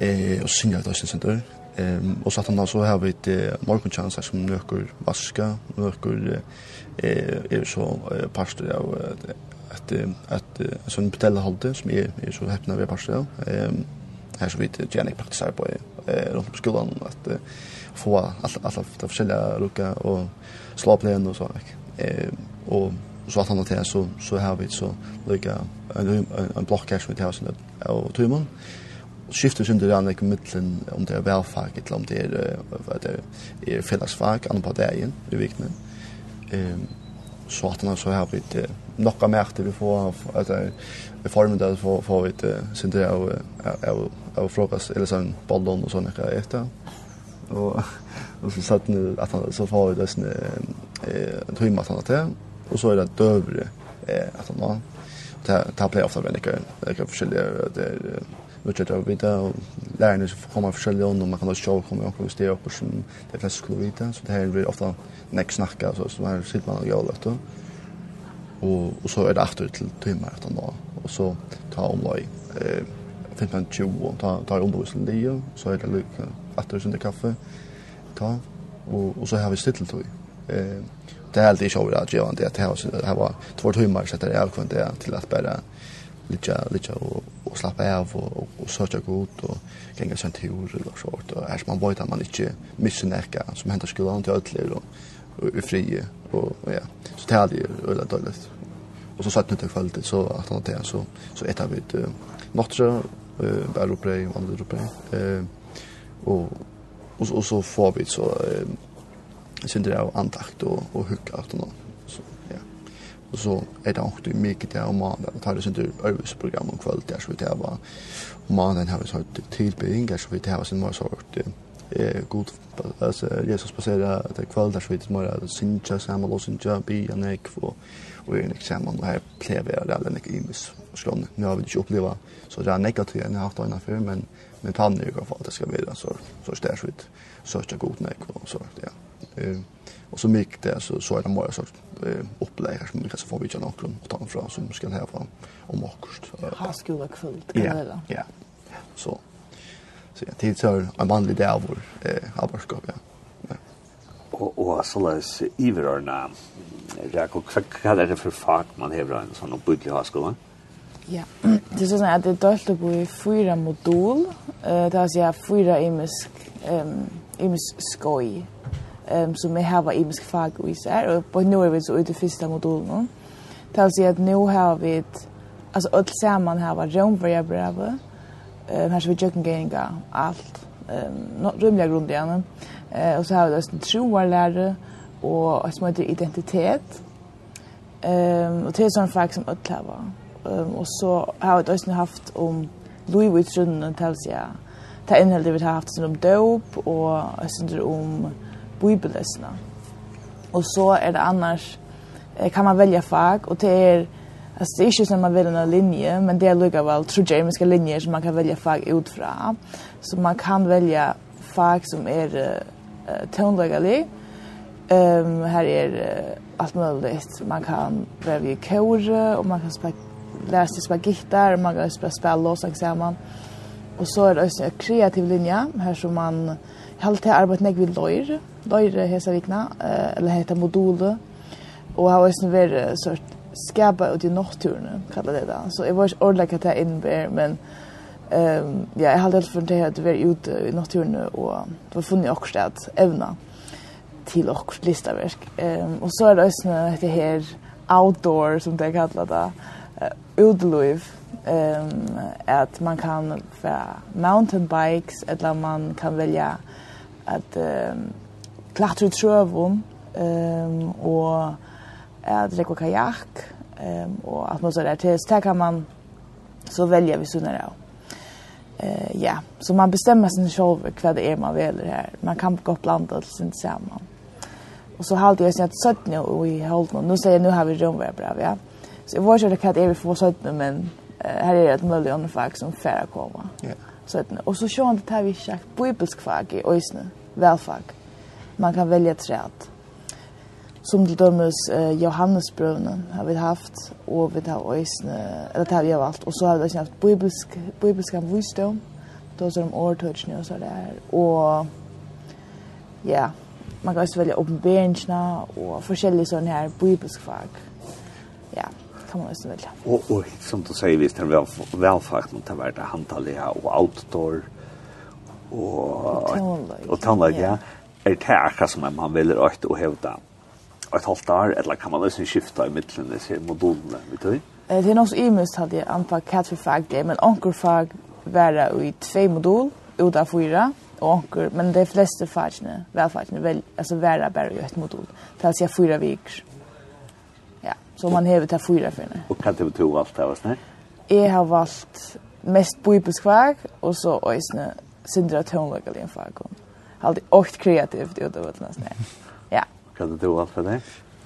[SPEAKER 5] Eh, og synger det også, synes Ehm och så att han så har vi ett morgonchanser som nöker vaska, nöker eh är så pastor av att att alltså sån betälla halde som är är så häpna vi pastor. Ehm här så vet jag inte praktiskt på eh runt på skolan att få alla alla de olika lucka och slå opp ned och så eh och så att han har så så har vi så lika en en en block cash med husen och tumon skifter sin det andra mitteln om det är välfärd eller om det är vad det är fällesfag andra på dagen i veckan ehm så att han så har vi det några märkte vi får att vi får med det får får vi det sin det av av av frukost eller sån bollen och såna grejer efter Och och så satt nu att han så får det sån eh trimma han där. Och så är det dövre eh att han då ta ta play off där det det kan försälja det är mycket av vita och lärarna så kommer försälja om man kan då show kommer jag också upp och som det flesta skulle vita så det här blir ofta näck snacka så så här sitter man och gör det då. Och och så är det åter till timmar att han då och så ta omlag eh 15 20 och ta ta undervisning det så är det lika att det kaffe ta och och så har vi stilt då. eh det är alltid show att jag inte att det här var två timmar så där jag kunde till att bara lite lite och, och slappa av och, och, och söka gott och gänga sen tur eller så och här man vet att man inte missar näka som händer skolan till ödlor och, och, och fri och, och ja. Så det är alltid ödligt dåligt och så satt nu till kvällen så att han det så så ett av ett uh, nottra eh uh, bara uppe i andra uppe eh uh, och och, och så får vi så eh, synder av antakt og och hugga at nå så ja. Och så är det också mycket där om man tar det synder program om kväll där så det var om man den har vi så tillbyggingar så vi det har sin mer sort eh god alltså Jesus passera att det kväll där så vi det mer synja samma och synja be och ek och och en examen och här plever alla nek imis och nu har vi inte uppleva så det är negativt när jag har haft en affär men men tanne i alla fall det ska vara så så stärs ut söka god nek och så ja. Eh och så mycket det så så är det många så eh upplägg som vi kan få vi kan också ta en från som ska här fram om också.
[SPEAKER 6] Har skola kvällt
[SPEAKER 5] kan det Ja. Så så jag tills har en vanlig dag vår eh arbetskap ja.
[SPEAKER 1] Och och så läs i vår namn. Jag er det för fag man hever en sån uppbygglig skola.
[SPEAKER 6] Ja, det er sånn at det er dølt opp i fyra modul, uh, det er altså fyra imisk, um, imisk skoj, um, som vi har imisk fag i seg, og på nå er vi så ute i fyrsta modul nå. Det er altså at nå har vi altså alt sammen har vært romverja brev, um, her som vi tjøkken tjøkkengeringa, alt, um, no, rymliga grunn igjen, uh, og så har vi det troarlære, og som heter identitet, um, og det er sånn fag som alt har vært. Um, og så har vi også haft om Louis Vuitton og tals, ja. Det er innholdet vi har haft sånn om døp og sånn om bibelesene. Og så er det annars, kan man välja fag, og det er, Alltså det är inte som man velger en linje, men det är lika väl trojamiska linjer som man kan välja fag utifrån. Så man kan välja fag som är uh, ehm Um, här är uh, allt möjligt. Man kan välja i och man kan spela lära sig spela gitarr och man kan spela spela låsang samman. Och så är det en kreativ linje här som man helt har arbetat med vid löjr. Löjr hesa vikna, eller heter moduler. Och har också varit sort skapa ut i naturen, kallar det det. Så jag var ordentligt att jag innebär, men Ehm um, ja, jag hade helt för det att vara ute i naturen och det var funnit också att evna till och listaverk. Ehm um, och så är det också det här outdoor som det kallar det utløyv um, at man kan få mountain bikes, eller man kan välja at um, klatre i trøvum, um, og at rekva kajak, um, og at man så der til, så kan man så välja vi sunner av. Eh ja, så man bestämmer sin själv vad det är man vill här. Man kan gå blanda till sin samman. Och så har jag sett sött nu och i håll nu. Nu säger jag nu har vi rum bra, ja. Så jag var ju det kat är vi får så men här är det ett möjligt andra fag som färra komma.
[SPEAKER 5] Ja.
[SPEAKER 6] Så att och så sjön det här vi sagt bibelsk fag i ösne välfag. Man kan välja träd. Som til dömes uh, Johannesbrøvene har vi haft og vi har ösne eller det har vi haft och så har vi haft bibelsk bibelsk visdom. Då så de årtøtsene og så där och ja, man kan også velge uppenbäringarna och forskjellige sånne her bibelsk fag. Ja kan man også velge.
[SPEAKER 1] Og, og som du sier, hvis det er vel, velfakt må det være det handtallige og outdoor og,
[SPEAKER 6] og
[SPEAKER 1] tannløg, ja.
[SPEAKER 6] ja.
[SPEAKER 1] Er det akkurat som man vil røyte og hevde et halvt år, eller kan man også skifte i midtelen disse modulene, vet du?
[SPEAKER 6] Det er nok så imest hadde jeg antall katt for fag det, men anker fag være i tve modul, ut av fyra, og anker, men de fleste fagene, velfagene, vel, altså være bare i et modul, til å si fyra viker. Ja, så man hever til fyra for henne.
[SPEAKER 1] Og hva er det du valgt av oss her?
[SPEAKER 6] Jeg har valgt mest bibelsk fag, og så øyne sindra tøvnløkelig fag. Alltid åkt kreativt utover til nesten. Ja.
[SPEAKER 1] Hva er det du valgt av det?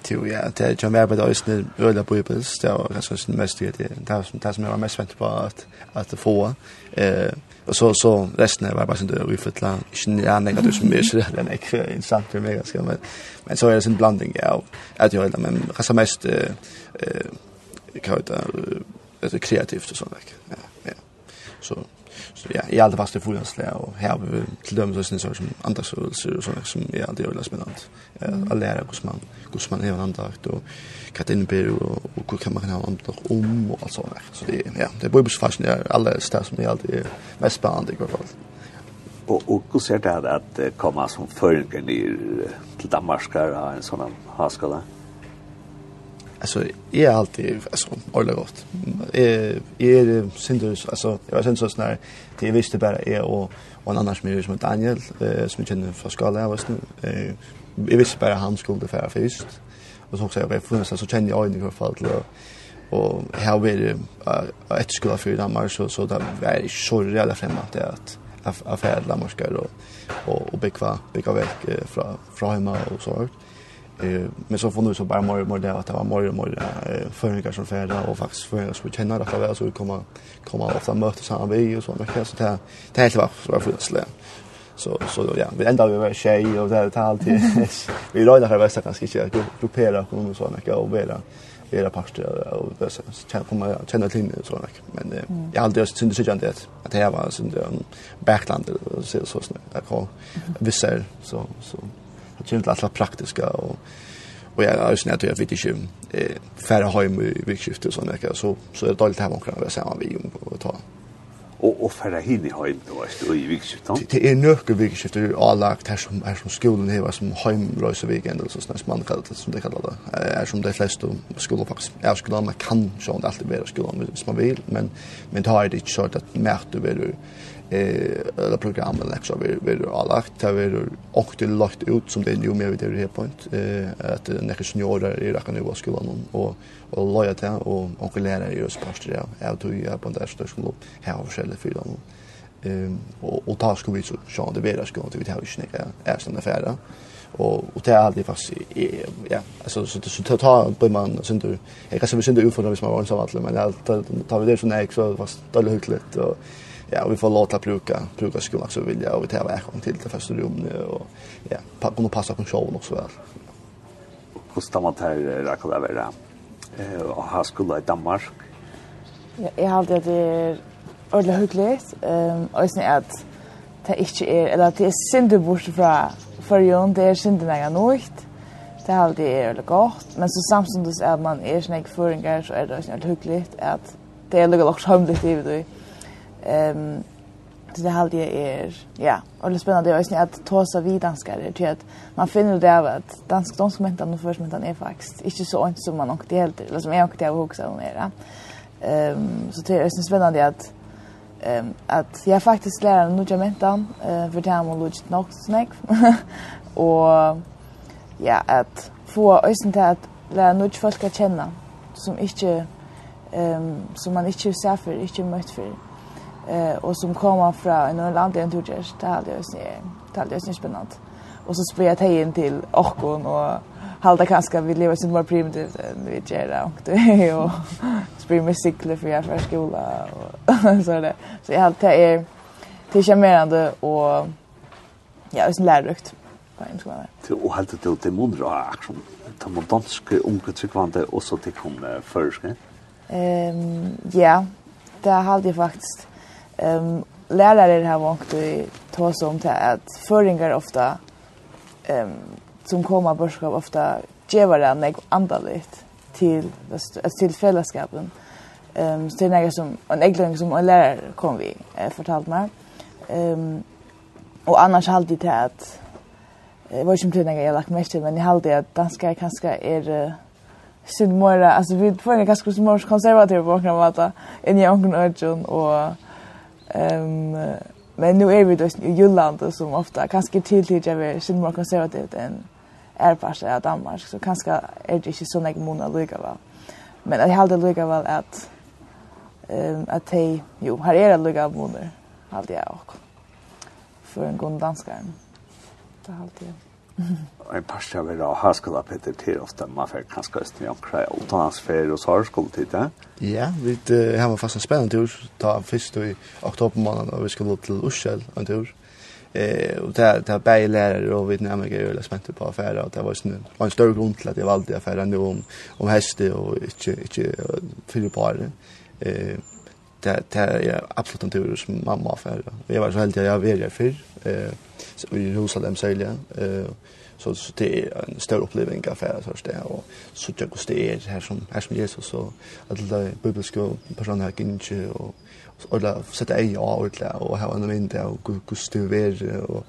[SPEAKER 5] Jo, ja, det er jo mer på det øyne øyne på Bibels, det var ganske sin mest det, det er det som jeg var mest vant på at, at få. Eh, og så, så resten var bare sånn død, vi følte ikke nær negativt som mye, så det er ikke interessant for meg ganske, men, men så er det sin blanding av at jeg øyne, men ganske mest, eh, eh, hva vet jeg, kreativt og sånn, ja, ja. Så, Så ja, jag hade fast det fullhandsliga och här har vi til dömes och sånn som andras rörelser och sådana som er alltid spennende. Ja, å lære hvordan man, hvordan man är en andakt og hva det innebærer, og, og hur kan man ha en andakt om och allt sådant. Så det, ja, det er är det er alle steder som er alltid er mest spennende i hvert fall.
[SPEAKER 1] Og, og hvordan ser det at att komma som följning til Danmark och en sånn haskala?
[SPEAKER 5] Alltså är alltid alltså ordentligt gott. Eh är syndus alltså jag var syndus när det visste bara är och och en annan smyr som Daniel eh, som känner för skala vad eh jag visste bara han skulle för först. Och så också jag för så känner jag i alla fall och här vill det ett skola för Danmark så så där är det så jävla främmande att affärer Danmark och och och bekva bekva väg från från hemma och så. Eh Men så får nu så bara mer mer det att det var mer mer föringar som färda och faktiskt föringar som känner att det så vi kommer komma ofta mötas här vi och såna grejer så det det helt var var fullslä. Så så ja, vi ändar vi var tjej och det här alltid. vi rör det här västra kanske inte gruppera och såna grejer och vara era parter och det så kan komma känna till så där men jag har aldrig synd sig inte att det här var synd backland så så så där kan vissa så så Det kommer til alt praktiska og och jag har snett jag vet inte eh färra hem i vikskifte och sånt så så är det dåligt här omkring vad samma vi om att ta.
[SPEAKER 1] Och och färra hin i hem då vet du i vikskifte.
[SPEAKER 5] Det är nöke vikskifte och lagt här som är som skolan här som hemresa vik, eller så snäs man kallar det som det kallar det. Är som de flesta skolor faktiskt. är skolan man kan så inte alltid vara skolan hvis man vill men men tar det inte så att märkt över eh eller program eller så vi vi har lagt det vi och det lagt ut som det nu mer vid det här point. Eh att några seniorer i rakan nu skolan och och loja till och och lära ju sporter ja. Jag tog ju på där så skolan här har för dem ehm och och tar ska vi så så det vidare ska vi ta ju snäcka är såna affärer och och det är alltid fast ja alltså så så tar ta på man sen du jag kan se vi sen du för när vi var så vart men allt tar vi det så näck så fast det är hyggligt och ja, vi får låta bruka, bruka skolan så vill jag och vi tar vägen till det första rummet och ja, kunna passa på showen också väl.
[SPEAKER 1] Hur står man här där kan det vara? Eh, och har skola i Danmark.
[SPEAKER 6] Ja, jag har det det ordentligt hyggligt. Ehm, och sen att det inte är eller att det är synd bort från ju det är synd när jag nåt. Det har det är eller gott, men så samtidigt är man är snägg för en gång så är det ordentligt hyggligt att det är lugnt och hemligt i det. Ehm så det halde jag är ja, och det spännande är ju att ta så vid danskare till att man finner det av att dansk danskommentan och försmentan är faktiskt inte så ont som man åkte helt eller som jag det av också om era. Ehm så det är ju spännande att ehm att jag faktiskt lär mig några mentan eh för det har man logik nog snack och ja att få ösen till att lära några folk att känna som inte ehm som man inte ser för inte mött för eh och som kommer från en annan land än Turkish. Det hade jag sett. Det hade jag sett spännande. Och så spred jag in till Orkon och halda kanske vi lever sin mer primitivt än vi gör det och det och spela med cykler för jag för skola och så det. Så jag hade är till charmerande och ja, det är lärorikt på en skola.
[SPEAKER 1] Till och helt till till mundra action. Ta man danske unge tryggvande och så till kom förske.
[SPEAKER 6] Ehm ja, det hade jag faktiskt Ehm lärare har vant i ta om till att föringar ofta ehm um, som kommer börskap ofta ger den nek andaligt till till fällskapen. Ehm um, till några som en ägglöng som en lärare kom vi eh, fortalt mig. Ehm um, och annars alltid det att Det var inte några jag lagt mest till, men jag hade att danskar kanske är uh, sin mora, alltså vi får en ganska små konservativ på några måta, än jag har någon ögon och Ehm um, men nu är vi då i Jylland som ofta kanske tillhör jag vill sin mer konservativt än är fast av Danmark så kanske är det inte så nära mona lika va. Men jag hade lika väl att ehm um, att hej jo här är det lika mona hade jag också för en god danskare. Det hade jag.
[SPEAKER 1] Og en parst av er av Haskola Peter til ofte man fikk kanskje østen i omkring utenlandsferie og sarskoletid, det.
[SPEAKER 5] Ja, vi har fast en spennende tur, ta først i oktober oktobermåneden, og vi skal til Ursel en tur. Eh, og det er bare lærere, og vi nærmer ikke øyelig spent på affæra, og det var en større grunn til at jeg valgte affæra nå om, om heste og ikke, ikke fyrre det. Eh, det det är absolut en tur som mamma för. Jag var så helt att jag vet där för eh i Jerusalem sälja eh så så det är en stor upplevelse affär så där och så jag det är här som här som Jesus så att det bibliska personer här inte och eller sätta ej av och och ha en mynd där och gust över och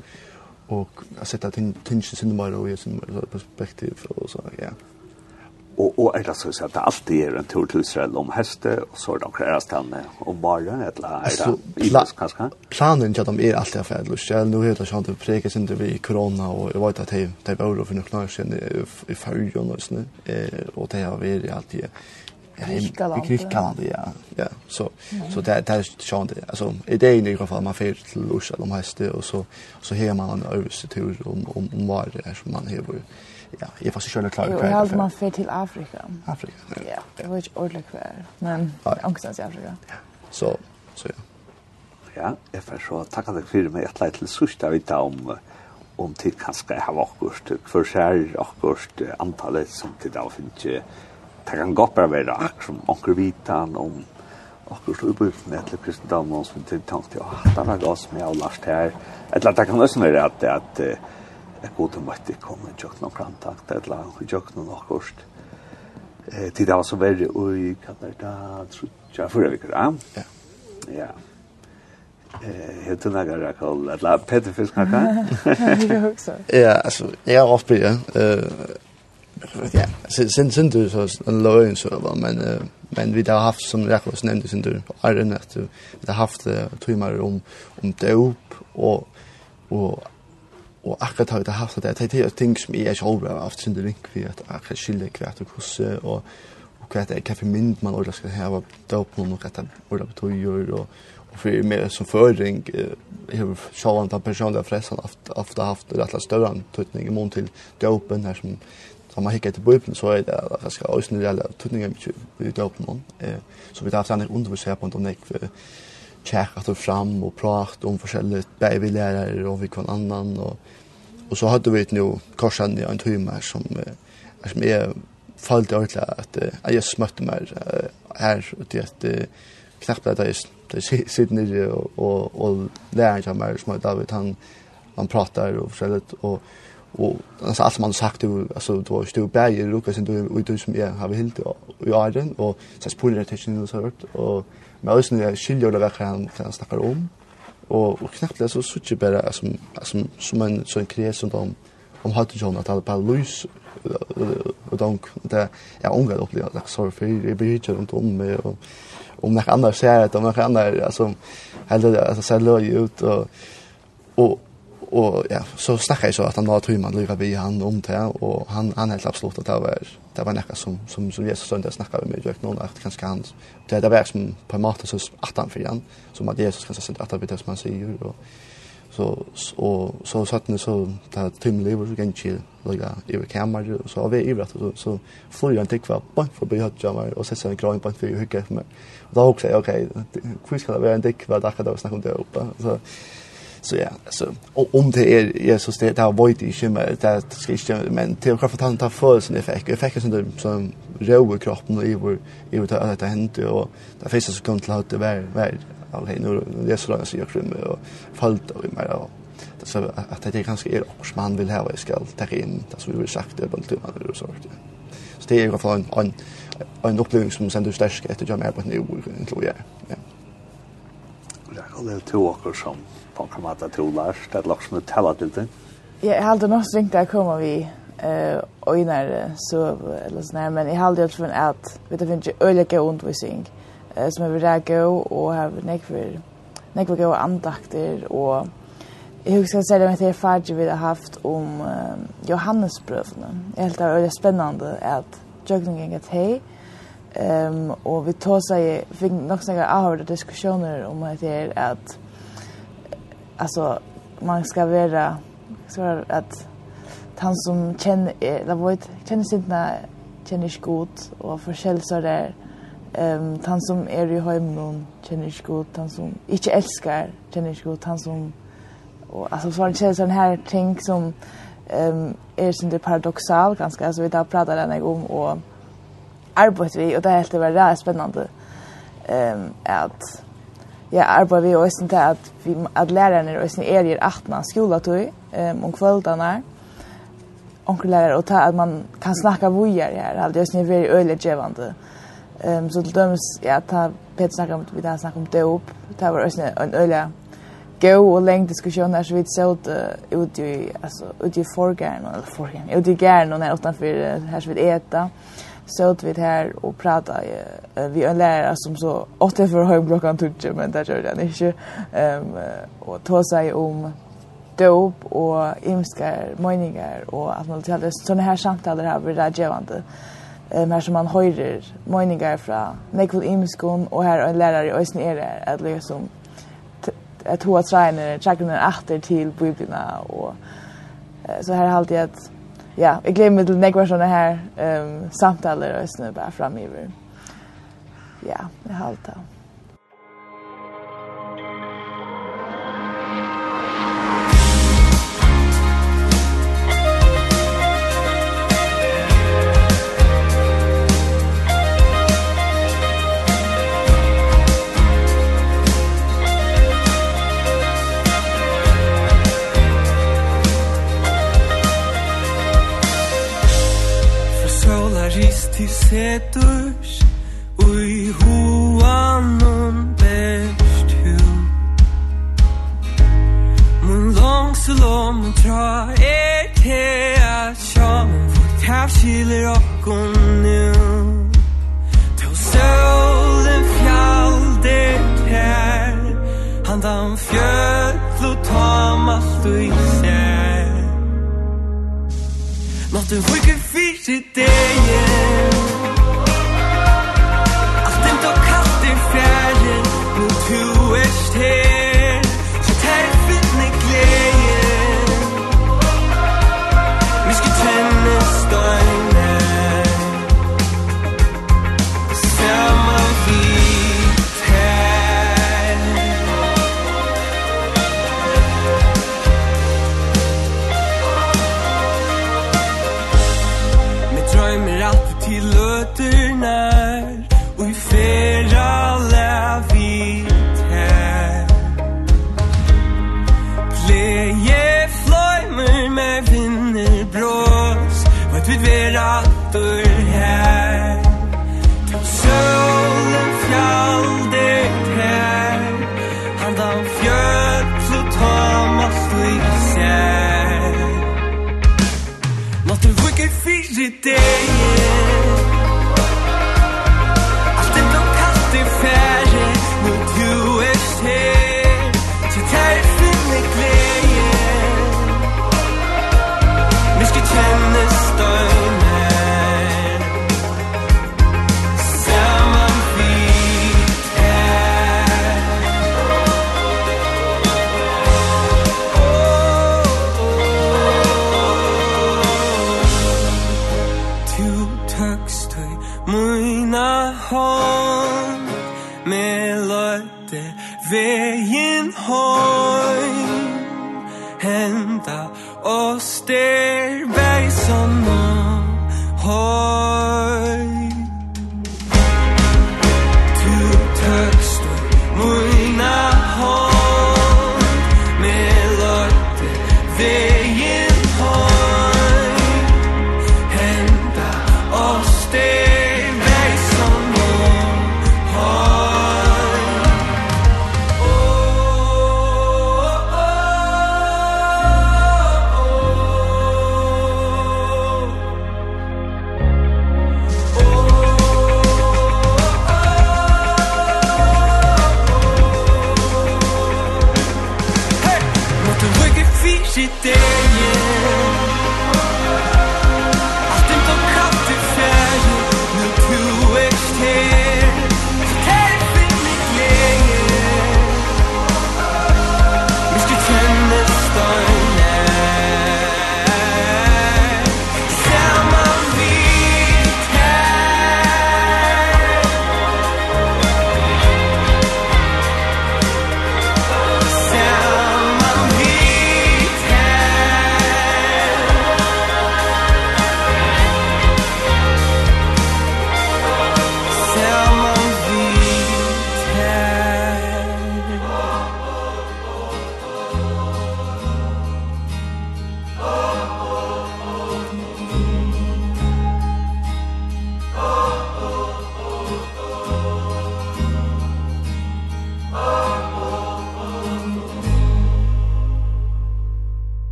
[SPEAKER 5] och sätta tingen sin mer och sin perspektiv och så ja.
[SPEAKER 1] Og, og er det så å si at det alltid er en tur til Israel om heste, og så er det några stanna om bara eller er det ibland kanske.
[SPEAKER 5] Planen jag de er alltid affär lust. Jag nu heter jag inte preka sen det vi corona och jag vet att det det var då för några år siden i förrjun og sån eh og de har vært alltid Kristkaland. Kristkaland, ja. Ja, så så det där där sånt alltså idén i alla fall man får till Lus eller om häste och så så hör man en översetur om om var det som man har ja, jag får faktisk ikke klar
[SPEAKER 6] over. Jeg har man fer til Afrika.
[SPEAKER 5] Afrika, ja.
[SPEAKER 6] Ja, det var ikke ordentlig hver, men angstens i Afrika.
[SPEAKER 5] Ja, så, så ja.
[SPEAKER 1] Ja, jeg får så takka deg for meg et leit til sørst jeg vet om om tid kanskje jeg har akkurat hver skjær akkurat antallet som tid jeg finner ikke det kan godt bare være akkurat som akkurat vitan om akkurat så ubrytende etter kristendommen som tid tenkte jeg, det var godt med jeg har lært her. Eller det kan også være at, at, at Jeg gode måtte komme i kjøkkenen og plantakt, et eller annet i kjøkkenen og kost. Eh, tid det var så verre, oi, er det da, tror jeg, fyrre vikker, ja?
[SPEAKER 5] Ja.
[SPEAKER 1] Ja. Eh, helt en agar jeg kaller, et
[SPEAKER 6] eller annet pettefisk, kanskje?
[SPEAKER 5] Ja, altså, jeg er oppe, ja. Ja, sen sen du så en lögn så va men men vi har haft som jag Jakobs nämnde sen du är det att vi har haft timmar om om dop och och og akkurat har jeg det haft det, det er ting som jeg ikke overlever av sin drink, for at akkurat skiljer hvert og hvordan, og og hva er hva for mynd man ordentlig skal ha, hava døpen og hva det ordentlig betyr, og, og for meg som føring, jeg har sjåan den personlige fressen ofte haft rett og slett større tøytning i mån til døpen her som Så man hikker til bøypen, så er det at jeg skal også reelle tøtninger mye i døpen. Så vi har haft en undervisning på en nekve tjekkat och fram og prat om forskjelligt babylärare og vi kvann annan og, og så hadde vi et nu korsan i en timme som eh, som jeg är fallt ordla att eh, jag smötte mig her og til at uh, knappt att jeg sitter nere og, og, og lærer seg meg som er David han han pratar og forskjelligt och och alltså allt man sagt du altså du har stor berg Lukas och du som jeg har vi helt i åren og så spolar det till nu så og Men også når jeg skiljer det hva han, han snakker om, og, og knappt så sitter jeg bare som, som, som en sånn kres om, om Hattijon, at han bare lys og donk, Det er unga det opplevd, like, sorry, for jeg blir ikke rundt om meg, og om noen andre ser det, om noen andre, altså, heller, altså, ser løy ut, og, og, og ja, så snakker jeg så at han var trymme, han lykker vi han om det, og han, han helt absolutt at det var, det var nekka som, som, som Jesus søndag snakka vi med meg, noen at kanskje han, det, det var som på en måte så atan for han, som at Jesus kanskje søndag atan for det som han sier, og så, og, så satt han så, det er timme lever, så kan ikke lage iver kammer, og så av vi iver at, så, så flyr han tikva bant forbi høtja meg, og sett seg en krav bant for hygge for meg, og da hoksa jeg, ok, hvor skal det være en tikva, da kan det var snakk om det oppe, så, Så ja, så och om det är Jesus det där void i skimma det ska inte men till kraft att han tar för sin effekt. effekt fick sån som rå i kroppen och i vår i vår att det händer och där finns så kom till att det var var all hej nu det är så långt så jag krym och fallt och mer och det så att det är ganska är också man vill ha ska ta in det så vi vill sagt det på tuman och så vart. Så det är i alla fall en en upplevelse som sen du stärker efter jag mer på nu tror jag ja.
[SPEAKER 1] Ja. Det er to två år som på kan man ta trolar, det är lag som det talar till det.
[SPEAKER 6] Jag hade nog strängt där kommer vi eh och innan så eller så men jag hade alltså från att vet det finns ju öliga undervisning eh som vi där gå och ha näck för näck vi gå andakter och Jag husker sälja mig till Fadji vi har haft om uh, Johannesbrövna. Jag helt det var spännande att jökningen gick hej. Um, och vi tog sig, fick nog snakka avhörda diskussioner om att det är att alltså man ska vara så att han som känner det var ett känner sig inte känner sig god och förskäl så där. Ehm han som är i hemmen känner sig god han som inte älskar känner sig god han som och alltså så han känner sån här ting som ehm är sin det paradoxal ganska. Alltså vi där pratar den en och arbetar vi och det är helt väldigt spännande. Ehm att jag arbetar vi och sen till att vi att lärarna och sen är det att man skola tog ehm om kvällarna onkel lärare och ta att man kan snacka vidare här alltså just ni väldigt öligt gevande ehm så till döms ja ta pet snacka om vi där snacka om det upp det var också en öliga gå och läng diskussion där så vi så ut ut ju alltså ut ju förgärn eller förgärn ut ju gärn och när utanför här så vi äta såg vi här och pratade uh, vi en lärare som så åtta för hög klockan tutje men det gjorde han inte. Ehm um, och ta sig om dop och imskar meningar och att man hade såna här samtal där vi det gevande. Ehm här som man höjer meningar från Michael Imskon och här en lärare i Ösn är det att liksom ett hoa tränar, tränar efter till biblarna och så här har alltid att ja, jeg gleder meg til nekva sånne her um, samtaler og snø bare framiver. Ja, jeg halte det.
[SPEAKER 4] seturs Ui huan un best hu Mun long salom tra er te a sham For taf skilir okkon nu Til solen fjaldir ter Handan fjöll og tam allt ui ser Nåttu vikur fyrir degen Ötür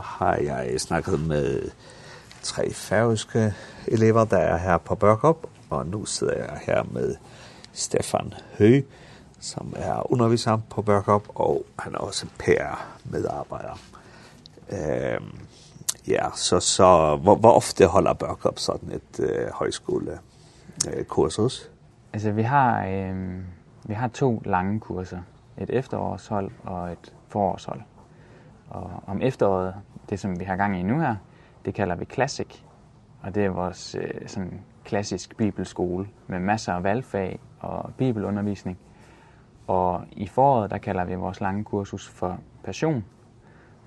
[SPEAKER 4] har
[SPEAKER 1] jeg snakket med tre færøske elever, der er her på Børkop, og nu sidder jeg her med Stefan Høy, som er underviser på Børkop, og han er også PR-medarbejder. Øhm, ja, så, så hvor, hvor ofte holder Børkop sådan et øh, højskole øh, kursus?
[SPEAKER 7] Altså, vi har, øh, vi har to lange kurser. Et efterårshold og et forårshold. Og om efteråret, det som vi har gang i nu her, det kalder vi Classic. Og det er vores øh, sådan klassisk bibelskole med masser af valgfag og bibelundervisning. Og i foråret, der kalder vi vores lange kursus for Passion.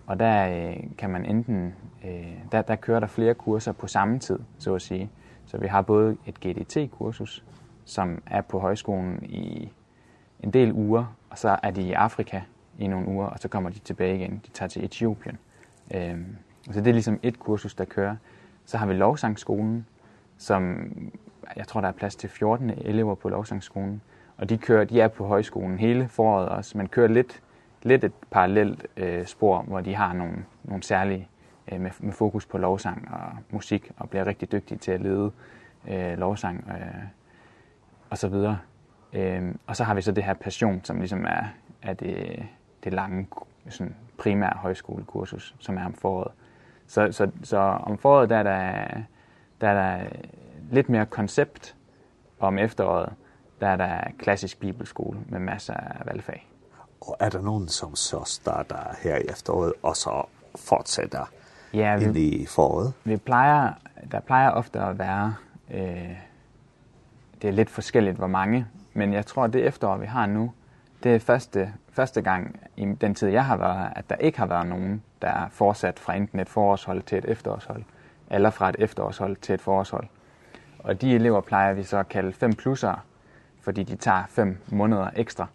[SPEAKER 7] Og der øh, kan man enten øh, der der kører der flere kurser på samme tid, så at sige. Så vi har både et GDT kursus som er på højskolen i en del uger, og så er de i Afrika i nogle uger, og så kommer de tilbage igen. De tager til Etiopien. Øhm, så det er ligesom et kursus, der kører. Så har vi lovsangskolen, som jeg tror, der er plads til 14 elever på lovsangskolen. Og de, kører, de er på højskolen hele foråret også, men kører lidt, lidt et parallelt øh, spor, hvor de har nogle, nogle særlige øh, med, med fokus på lovsang og musik, og bliver rigtig dygtige til at lede øh, lovsang øh, og så videre. Ehm og så har vi så det her passion som liksom er at det det lange sådan primære højskolekursus, som er om foråret. Så, så, så om foråret der er der, der, er der lidt mere koncept, om efteråret der er der klassisk bibelskole med masser af valgfag.
[SPEAKER 1] Og er der nogen, som så starter her i efteråret, og så fortsætter
[SPEAKER 7] ja, vi,
[SPEAKER 1] ind i foråret?
[SPEAKER 7] Vi plejer, der plejer ofte at være... Øh, det er lidt forskelligt, hvor mange, men jeg tror, det efterår, vi har nu, det er første, første gang i den tid, jeg har været her, at der ikke har været nogen, der er fortsat fra enten et forårshold til et efterårshold, eller fra et efterårshold til et forårshold. Og de elever plejer vi så at kalde 5 plusser, fordi de tager 5 måneder ekstra.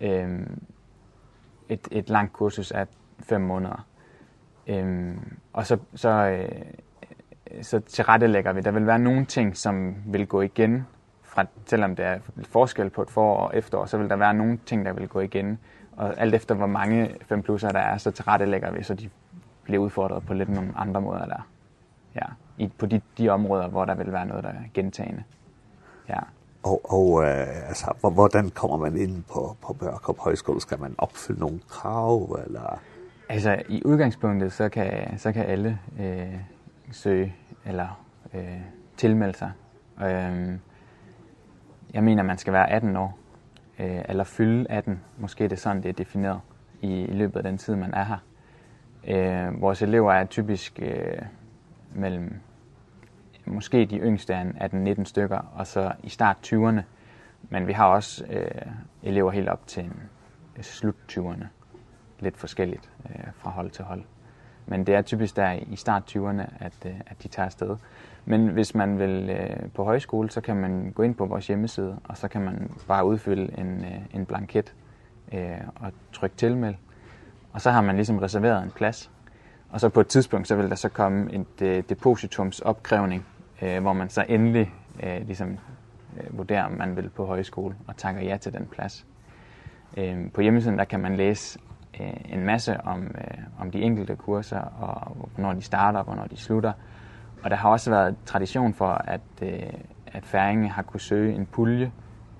[SPEAKER 7] Øhm, et, et langt kursus er 5 måneder. Øhm, og så, så, øh, så tilrettelægger vi. Der vil være nogle ting, som vil gå igen fra, selvom det er forskel på et forår og efterår, så vil der være nogle ting, der vil gå igen. Og alt efter, hvor mange 5 plusser der er, så tilrettelægger vi, så de bliver udfordret på lidt nogle andre måder der. Ja, i, på de, de områder, hvor der vil være noget, der er gentagende. Ja.
[SPEAKER 1] Og, og øh, altså, hvordan kommer man ind på, på Børkop Højskole? Skal man opfylde nogle krav, eller...?
[SPEAKER 7] Altså, i udgangspunktet, så kan, så kan alle øh, søge eller øh, tilmelde sig. Ehm øh, Jeg mener, man skal være 18 år, øh, eller fylde 18. Måske er det sådan, det er defineret i, i løbet af den tid, man er her. Øh, vores elever er typisk øh, mellem, måske de yngste er 18-19 stykker, og så i start 20'erne. Men vi har også øh, elever helt op til slut 20'erne. Lidt forskelligt øh, fra hold til hold. Men det er typisk der i start 20'erne, at, øh, at de tager afsted. Men hvis man vil øh, på højskole, så kan man gå ind på vores hjemmeside, og så kan man bare udfylde en, øh, en blanket øh, og trykke tilmeld. Og så har man ligesom reserveret en plads. Og så på et tidspunkt, så vil der så komme et depositums opkrævning, eh hvor man så endelig eh ligesom, vurderer, om man vil på højskole og takker ja til den plads. Ehm på hjemmesiden, der kan man læse en masse om, om de enkelte kurser, og hvornår de starter, og hvornår de slutter, Og der har også været tradition for, at, øh, at Færinge har kunne søge en pulje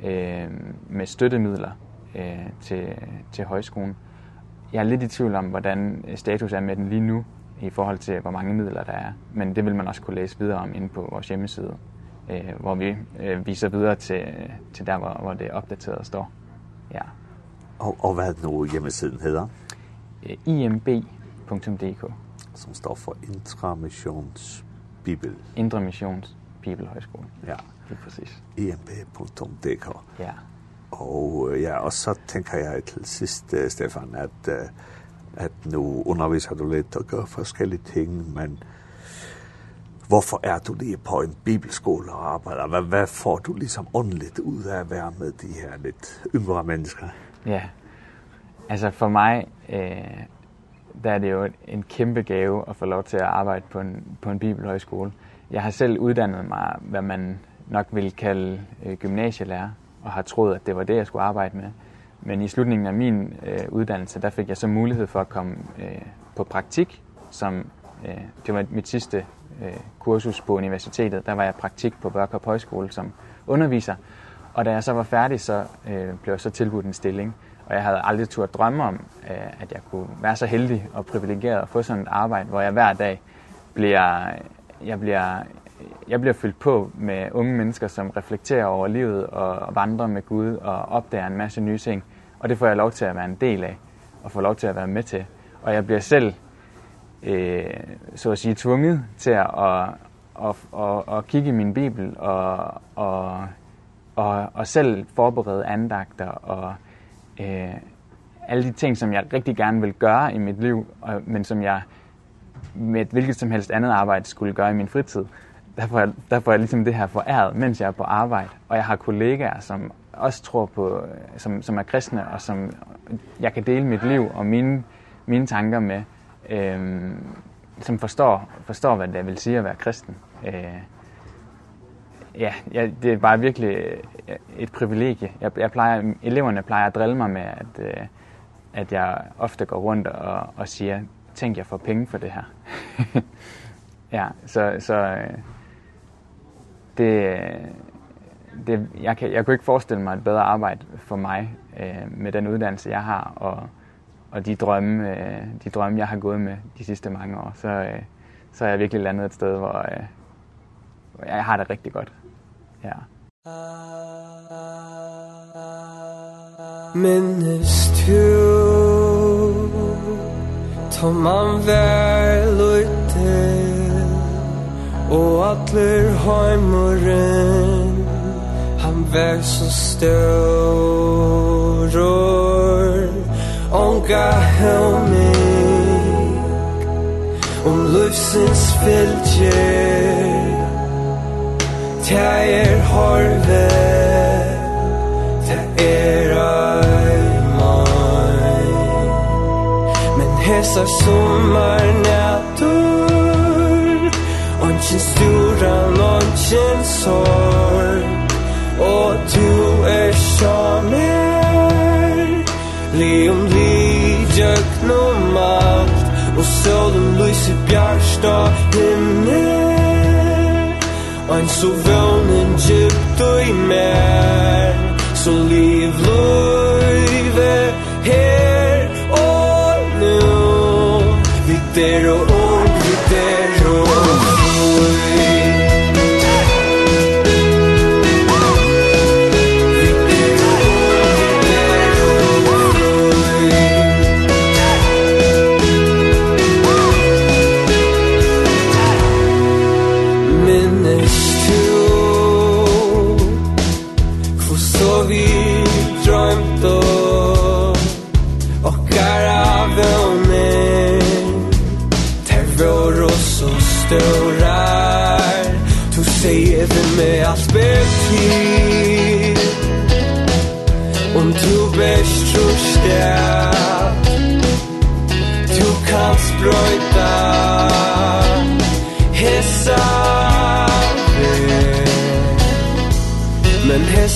[SPEAKER 7] øh, med støttemidler øh, til, til højskolen. Jeg er lidt i tvivl om, hvordan status er med den lige nu i forhold til, hvor mange midler der er. Men det vil man også kunne læse videre om inde på vores hjemmeside, øh, hvor vi øh, viser videre til, til der, hvor, hvor det opdateret står. Ja.
[SPEAKER 1] Og, og hvad er det nu hjemmesiden hedder?
[SPEAKER 7] imb.dk
[SPEAKER 1] Som står for Intramissions Bibel.
[SPEAKER 7] Indre Missions Bibelhøjskole.
[SPEAKER 1] Ja.
[SPEAKER 7] Helt præcis.
[SPEAKER 1] imb.dk.
[SPEAKER 7] Ja.
[SPEAKER 1] Og ja, og så tænker jeg til sidst, Stefan, at, at nu underviser du lidt og gør forskellige ting, men hvorfor er du lige på en bibelskole og arbejder? Hvad, hvad får du ligesom åndeligt ud af at være med de her lidt yngre mennesker?
[SPEAKER 7] Ja, altså for mig øh, der er det jo en kæmpe gave at få lov til at arbejde på en, på en bibelhøjskole. Jeg har selv uddannet mig, hvad man nok ville kalde øh, gymnasielærer, og har troet, at det var det, jeg skulle arbejde med. Men i slutningen af min øh, uddannelse, der fik jeg så mulighed for at komme øh, på praktik, som øh, det var mit sidste øh, kursus på universitetet. Der var jeg praktik på Børkop Højskole som underviser. Og da jeg så var færdig, så øh, blev jeg så tilbudt en stilling. Og jeg havde aldrig turt drømme om, at jeg kunne være så heldig og privilegeret at få sådan et arbejde, hvor jeg hver dag bliver, jeg bliver, jeg bliver fyldt på med unge mennesker, som reflekterer over livet og vandrer med Gud og opdager en masse nye ting. Og det får jeg lov til at være en del af og få lov til at være med til. Og jeg bliver selv, øh, så at sige, tvunget til at, at, at, at, at kigge i min bibel og, og, og, og selv forberede andagter og øh, alle de ting, som jeg rigtig gerne vil gøre i mit liv, og, men som jeg med et hvilket som helst andet arbejde skulle gøre i min fritid. Der får jeg, der får jeg ligesom det her foræret, mens jeg er på arbejde. Og jeg har kollegaer, som også tror på, som, som er kristne, og som jeg kan dele mit liv og mine, mine tanker med, øh, som forstår, forstår, hvad det vil sige at være kristen. Øh, ja, ja, det er bare virkelig et privilegie. Jeg, jeg plejer, eleverne plejer at drille mig med, at, øh, at jeg ofte går rundt og, og siger, tænk, jeg får penge for det her. ja, så, så øh, det, det, jeg, kan, jeg kunne ikke forestille mig et bedre arbejde for mig øh, med den uddannelse, jeg har, og, og de, drømme, øh, de drømme, jeg har gået med de sidste mange år. Så, øh, så er jeg virkelig landet et sted, hvor, øh, jeg har det rigtig godt. Ja.
[SPEAKER 4] Minnes du Tom man vel Og atler heimuren Han vær så støror Onga helmig Om um, fylgjer tær horve tær er ei mai men hesa summar natur Onkin stura, onkin sorg. Så vånen djupt og i mer Så liv löjve här och nu Vikter och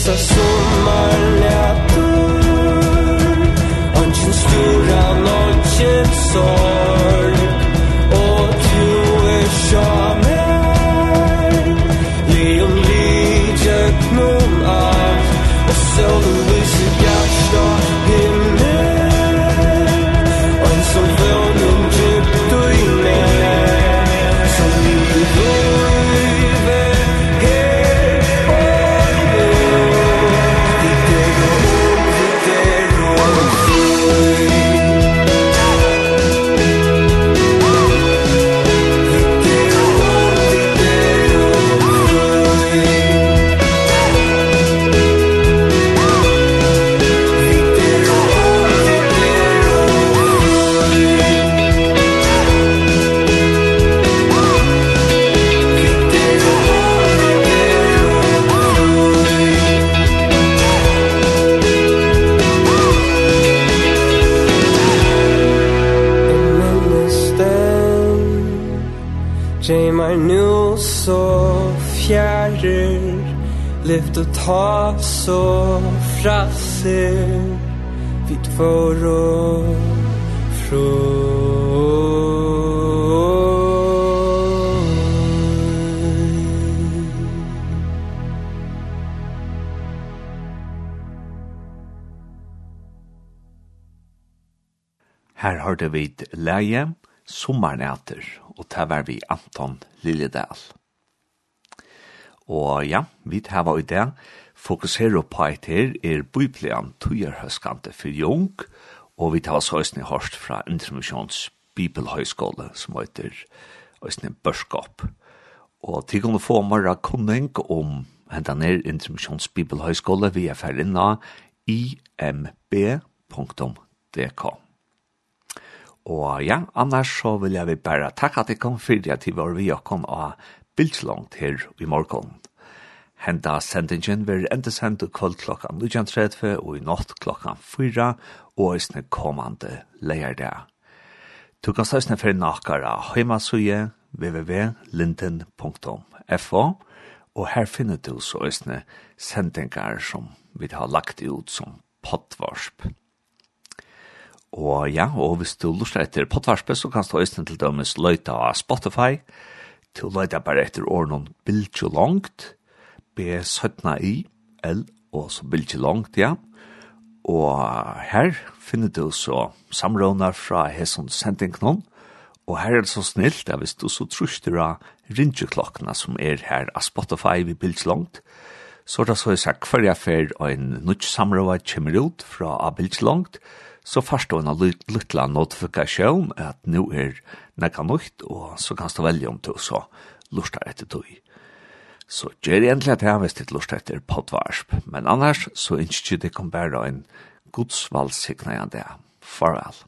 [SPEAKER 4] Nästa sommar ta så frasser vi tvår och från Her
[SPEAKER 1] hørte vi et leie sommernæter, og det var vi Anton Liljedal. Og ja, vi tar i det, fokuserer på et her, er Bibelen tøyerhøskante for jung, og vi tar så høysene hørst fra Intermissions Bibelhøyskole, som heter Øysene Børskap. Og til å få mer kunning om hentan ned Intermissions Bibelhøyskole, vi er ferdig nå, imb.dk. Og ja, annars så vil jeg bare takke at jeg kom fyrir at til var vi og kom av bildslångt her i morgon. Henda sendingen vil enda sende kvöld klokka 19.30 og i natt klokka 4 og eisne kommande leierdag. Du kan støysne for nakara heimasuje www.linden.fo og her finner du så eisne sendingar som vi har lagt ut som potvarsp. Og ja, og hvis du lurer etter pottvarsp, så kan du eisne til dømes løyta av Spotify, og til å bare etter ordnån bildtje langt, b 17 i L, og så bildtje langt, ja. Og her finner du så samråner fra hesson sendingknån, og her er det så snilt, ja, hvis du så truster av rinjeklokkene som er her av Spotify vi bildtje langt, så er det så jeg sagt hver jeg fer en nødt samråd kommer ut fra av bildtje langt, så først og en liten notifikasjon at nå er nekka nøyt, og så kan du velge om du så lustar etter tog. Så gjør jeg egentlig at jeg har til lust etter potvarsp, men annars så ønsker jeg det kan bare en det. Farvel.